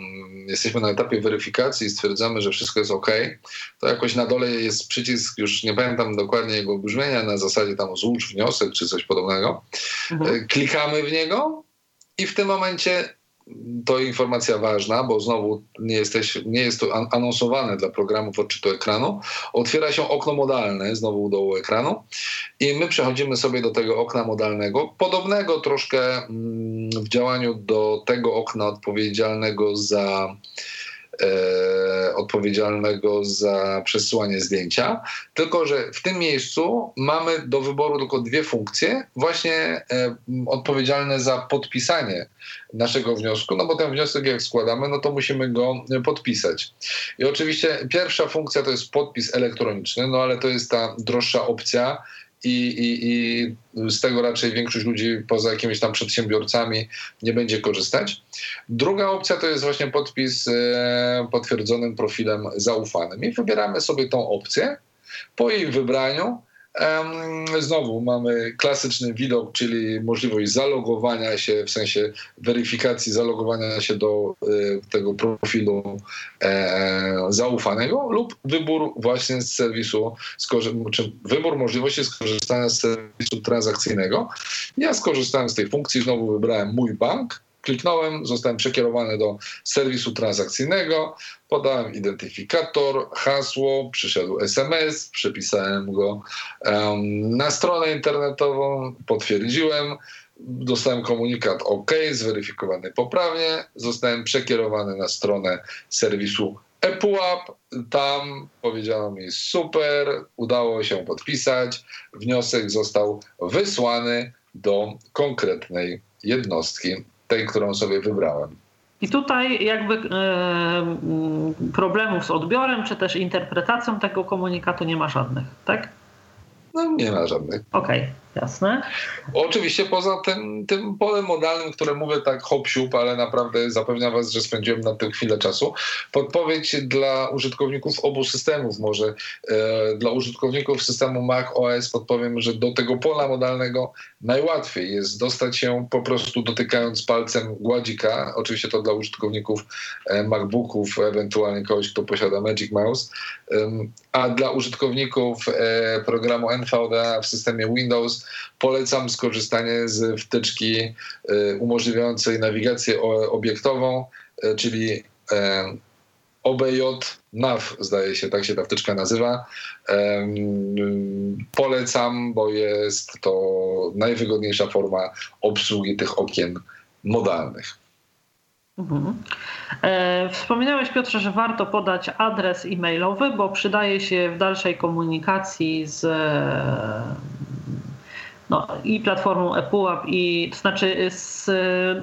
jesteśmy na etapie weryfikacji i stwierdzamy, że wszystko jest ok, to jakoś na dole jest przycisk, już nie pamiętam dokładnie jego brzmienia, na zasadzie tam złóż wniosek czy coś podobnego. Mhm. E, klikamy w niego i w tym momencie to informacja ważna, bo znowu nie, jesteś, nie jest to anonsowane dla programów odczytu ekranu. Otwiera się okno modalne, znowu u dołu ekranu, i my przechodzimy sobie do tego okna modalnego, podobnego troszkę mm, w działaniu do tego okna odpowiedzialnego za e, odpowiedzialnego za przesyłanie zdjęcia, tylko że w tym miejscu mamy do wyboru tylko dwie funkcje, właśnie e, odpowiedzialne za podpisanie naszego wniosku, no bo ten wniosek jak składamy, no to musimy go podpisać. I oczywiście pierwsza funkcja to jest podpis elektroniczny, no ale to jest ta droższa opcja, i, i, i z tego raczej większość ludzi poza jakimiś tam przedsiębiorcami nie będzie korzystać. Druga opcja to jest właśnie podpis e, potwierdzonym profilem zaufanym i wybieramy sobie tą opcję. Po jej wybraniu Znowu mamy klasyczny widok, czyli możliwość zalogowania się, w sensie weryfikacji zalogowania się do e, tego profilu e, zaufanego lub wybór właśnie z serwisu, czy wybór możliwości skorzystania z serwisu transakcyjnego. Ja skorzystałem z tej funkcji, znowu wybrałem mój bank Kliknąłem, zostałem przekierowany do serwisu transakcyjnego, podałem identyfikator, hasło, przyszedł SMS, przepisałem go um, na stronę internetową, potwierdziłem, dostałem komunikat OK, zweryfikowany poprawnie, zostałem przekierowany na stronę serwisu ePUAP, tam powiedziano mi super, udało się podpisać, wniosek został wysłany do konkretnej jednostki tej, którą sobie wybrałem. I tutaj jakby e, problemów z odbiorem, czy też interpretacją tego komunikatu nie ma żadnych, tak? No nie ma żadnych. Okej. Okay. Jasne. Oczywiście poza tym, tym polem modalnym, które mówię tak hop siup, ale naprawdę zapewniam was, że spędziłem na tym chwilę czasu. Podpowiedź dla użytkowników obu systemów, może e, dla użytkowników systemu Mac OS podpowiem, że do tego pola modalnego najłatwiej jest dostać się po prostu dotykając palcem gładzika. Oczywiście to dla użytkowników e, MacBooków, ewentualnie kogoś, kto posiada Magic Mouse. A dla użytkowników e, programu NVDA w systemie Windows polecam skorzystanie z wtyczki e, umożliwiającej nawigację obiektową, e, czyli OBJ NAV, zdaje się, tak się ta wtyczka nazywa. Polecam, bo jest to najwygodniejsza forma obsługi tych okien modalnych. Mhm. E, wspominałeś, Piotrze, że warto podać adres e-mailowy, bo przydaje się w dalszej komunikacji z no, i platformą ePUAP, i to znaczy z,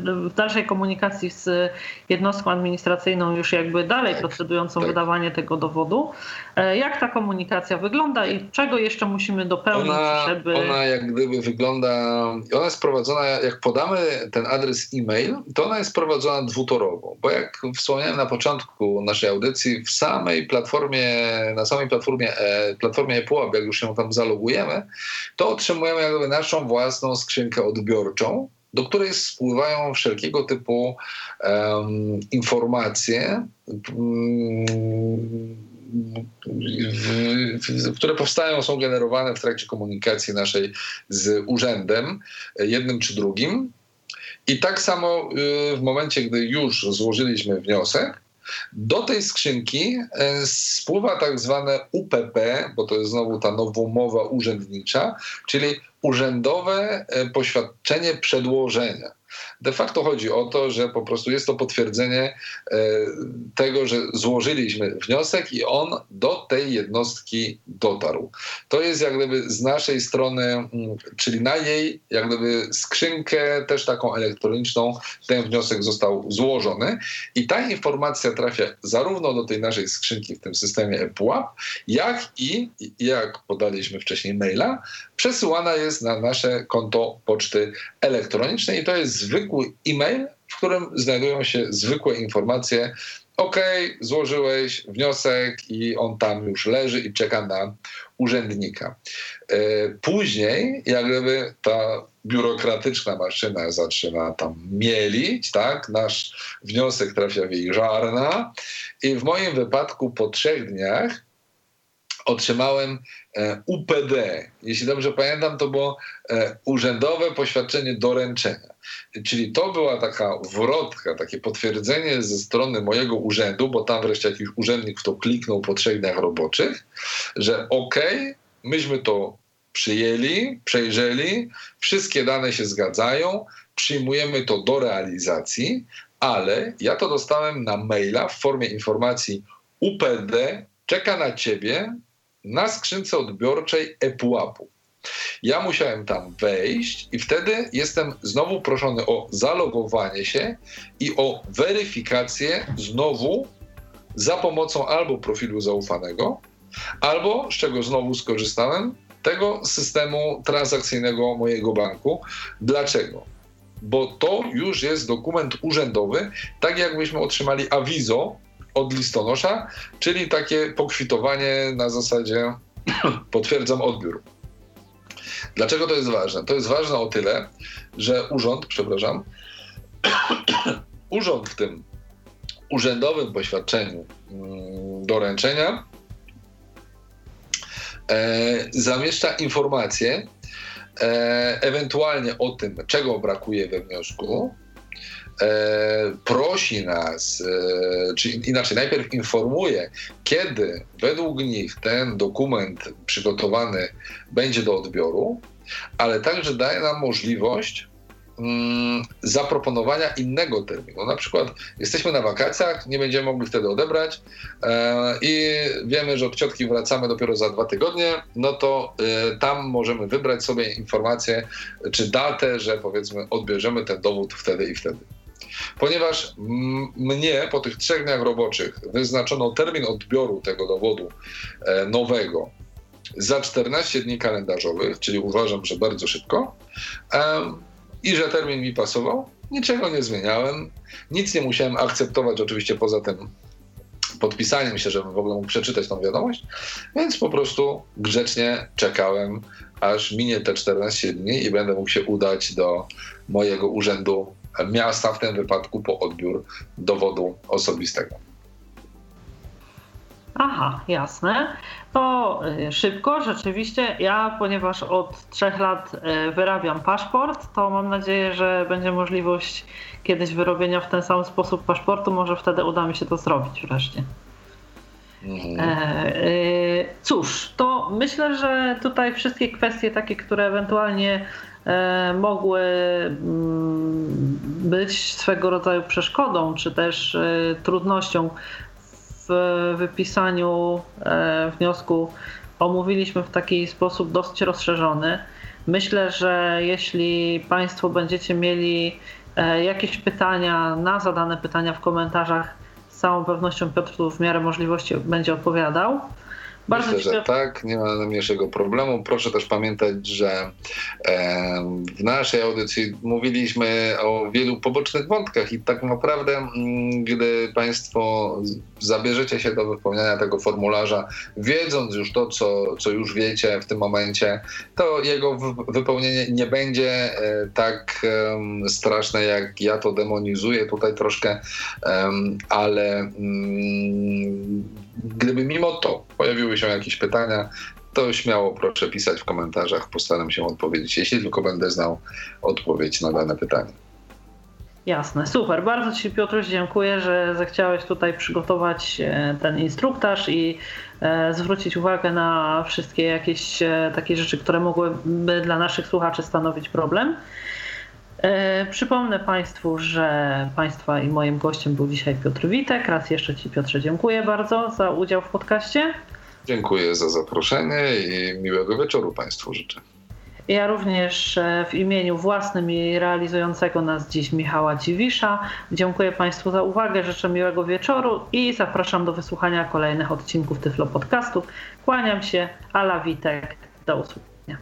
w dalszej komunikacji z jednostką administracyjną już jakby dalej tak, procedującą tak. wydawanie tego dowodu. E, jak ta komunikacja wygląda i czego jeszcze musimy dopełnić, ona, żeby... Ona jak gdyby wygląda, ona jest prowadzona, jak podamy ten adres e-mail, to ona jest prowadzona dwutorowo, bo jak wspomniałem na początku naszej audycji, w samej platformie, na samej platformie, e, platformie ePUAP, jak już się tam zalogujemy, to otrzymujemy jakby naszą własną skrzynkę odbiorczą, do której spływają wszelkiego typu um, informacje, um, które powstają, są generowane w trakcie komunikacji naszej z urzędem, jednym czy drugim. I tak samo y, w momencie, gdy już złożyliśmy wniosek, do tej skrzynki e, spływa tak zwane UPP, bo to jest znowu ta nowomowa urzędnicza, czyli urzędowe e, poświadczenie przedłożenia. De facto chodzi o to, że po prostu jest to potwierdzenie e, tego, że złożyliśmy wniosek i on do tej jednostki dotarł. To jest jak gdyby z naszej strony, mm, czyli na jej jak gdyby skrzynkę też taką elektroniczną ten wniosek został złożony i ta informacja trafia zarówno do tej naszej skrzynki w tym systemie ePUAP, jak i, jak podaliśmy wcześniej maila, przesyłana jest na nasze konto poczty elektronicznej i to jest zwykły e-mail, w którym znajdują się zwykłe informacje. OK, złożyłeś wniosek i on tam już leży i czeka na urzędnika. E, później, jak gdyby ta biurokratyczna maszyna zaczyna tam mielić, tak? Nasz wniosek trafia w jej żarna i w moim wypadku po trzech dniach otrzymałem e, UPD. Jeśli dobrze pamiętam, to było e, urzędowe poświadczenie doręczenia. Czyli to była taka wrotka, takie potwierdzenie ze strony mojego urzędu, bo tam wreszcie jakiś urzędnik w to kliknął po trzech dniach roboczych, że okej, okay, myśmy to przyjęli, przejrzeli, wszystkie dane się zgadzają, przyjmujemy to do realizacji, ale ja to dostałem na maila w formie informacji UPD czeka na ciebie na skrzynce odbiorczej ePUAP-u. Ja musiałem tam wejść i wtedy jestem znowu proszony o zalogowanie się i o weryfikację znowu za pomocą albo profilu zaufanego, albo, z czego znowu skorzystałem, tego systemu transakcyjnego mojego banku. Dlaczego? Bo to już jest dokument urzędowy, tak jakbyśmy otrzymali awizo od listonosza, czyli takie pokwitowanie na zasadzie potwierdzam odbiór. Dlaczego to jest ważne? To jest ważne o tyle, że urząd, przepraszam, urząd w tym urzędowym poświadczeniu mm, doręczenia e, zamieszcza informacje e, ewentualnie o tym, czego brakuje we wniosku, prosi nas, e, czy inaczej, najpierw informuje, kiedy według nich ten dokument przygotowany będzie do odbioru, ale także daje nam możliwość mm, zaproponowania innego terminu. Na przykład jesteśmy na wakacjach, nie będziemy mogli wtedy odebrać e, i wiemy, że od ciotki wracamy dopiero za dwa tygodnie, no to e, tam możemy wybrać sobie informację czy datę, że powiedzmy odbierzemy ten dowód wtedy i wtedy. Ponieważ mnie po tych trzech dniach roboczych wyznaczono termin odbioru tego dowodu e, nowego za 14 dni kalendarzowych, czyli uważam, że bardzo szybko, i że termin mi pasował. Niczego nie zmieniałem, nic nie musiałem akceptować, oczywiście poza tym podpisaniem się, żebym w ogóle mógł przeczytać tą wiadomość, więc po prostu grzecznie czekałem, aż minie te 14 dni i będę mógł się udać do mojego urzędu miasta, w tym wypadku po odbiór dowodu osobistego. Aha, jasne. To y, szybko, rzeczywiście. Ja, ponieważ od trzech lat y, wyrabiam paszport, to mam nadzieję, że będzie możliwość kiedyś wyrobienia w ten sam sposób paszportu. Może wtedy uda mi się to zrobić wreszcie. Mhm. E, y, cóż, to myślę, że tutaj wszystkie kwestie takie, które ewentualnie mogły mm, być swego rodzaju przeszkodą, czy też e, trudnością w wypisaniu e, wniosku omówiliśmy w taki sposób dosyć rozszerzony. Myślę, że jeśli Państwo będziecie mieli e, jakieś pytania na zadane pytania w komentarzach, z całą pewnością Piotr tu w miarę możliwości będzie odpowiadał. Bardzo Myślę, że tak, nie ma najmniejszego problemu. Proszę też pamiętać, że w naszej audycji mówiliśmy o wielu pobocznych wątkach i tak naprawdę, mm, gdy Państwo zabierzecie się do wypełniania tego formularza, wiedząc już to, co, co już wiecie w tym momencie, to jego wypełnienie nie będzie e, tak straszne, jak ja to demonizuję tutaj troszkę, ale mm, gdyby mimo to pojawiły się jakieś pytania, to śmiało proszę pisać w komentarzach. Postaram się odpowiedzieć, jeśli tylko będę znał odpowiedź na dane pytanie. Jasne, super. Bardzo Ci Piotruś dziękuję, że zechciałeś tutaj przygotować e, ten instruktaż i e, zwrócić uwagę na wszystkie jakieś e, takie rzeczy, które mogłyby dla naszych słuchaczy stanowić problem. Przypomnę Państwu, że Państwa i moim gościem był dzisiaj Piotr Witek. Raz jeszcze Ci Piotrze dziękuję bardzo za udział w podcaście. Dziękuję za zaproszenie i miłego wieczoru Państwu życzę. Ja również e, w imieniu własnym i realizującego nas dziś Michała Dziwisza dziękuję Państwu za uwagę, życzę miłego wieczoru i zapraszam do wysłuchania kolejnych odcinków Tyflo Podcastu. Kłaniam się, Ala Witek, do usłyszenia.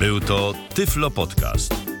Był to Tyflo Podcast.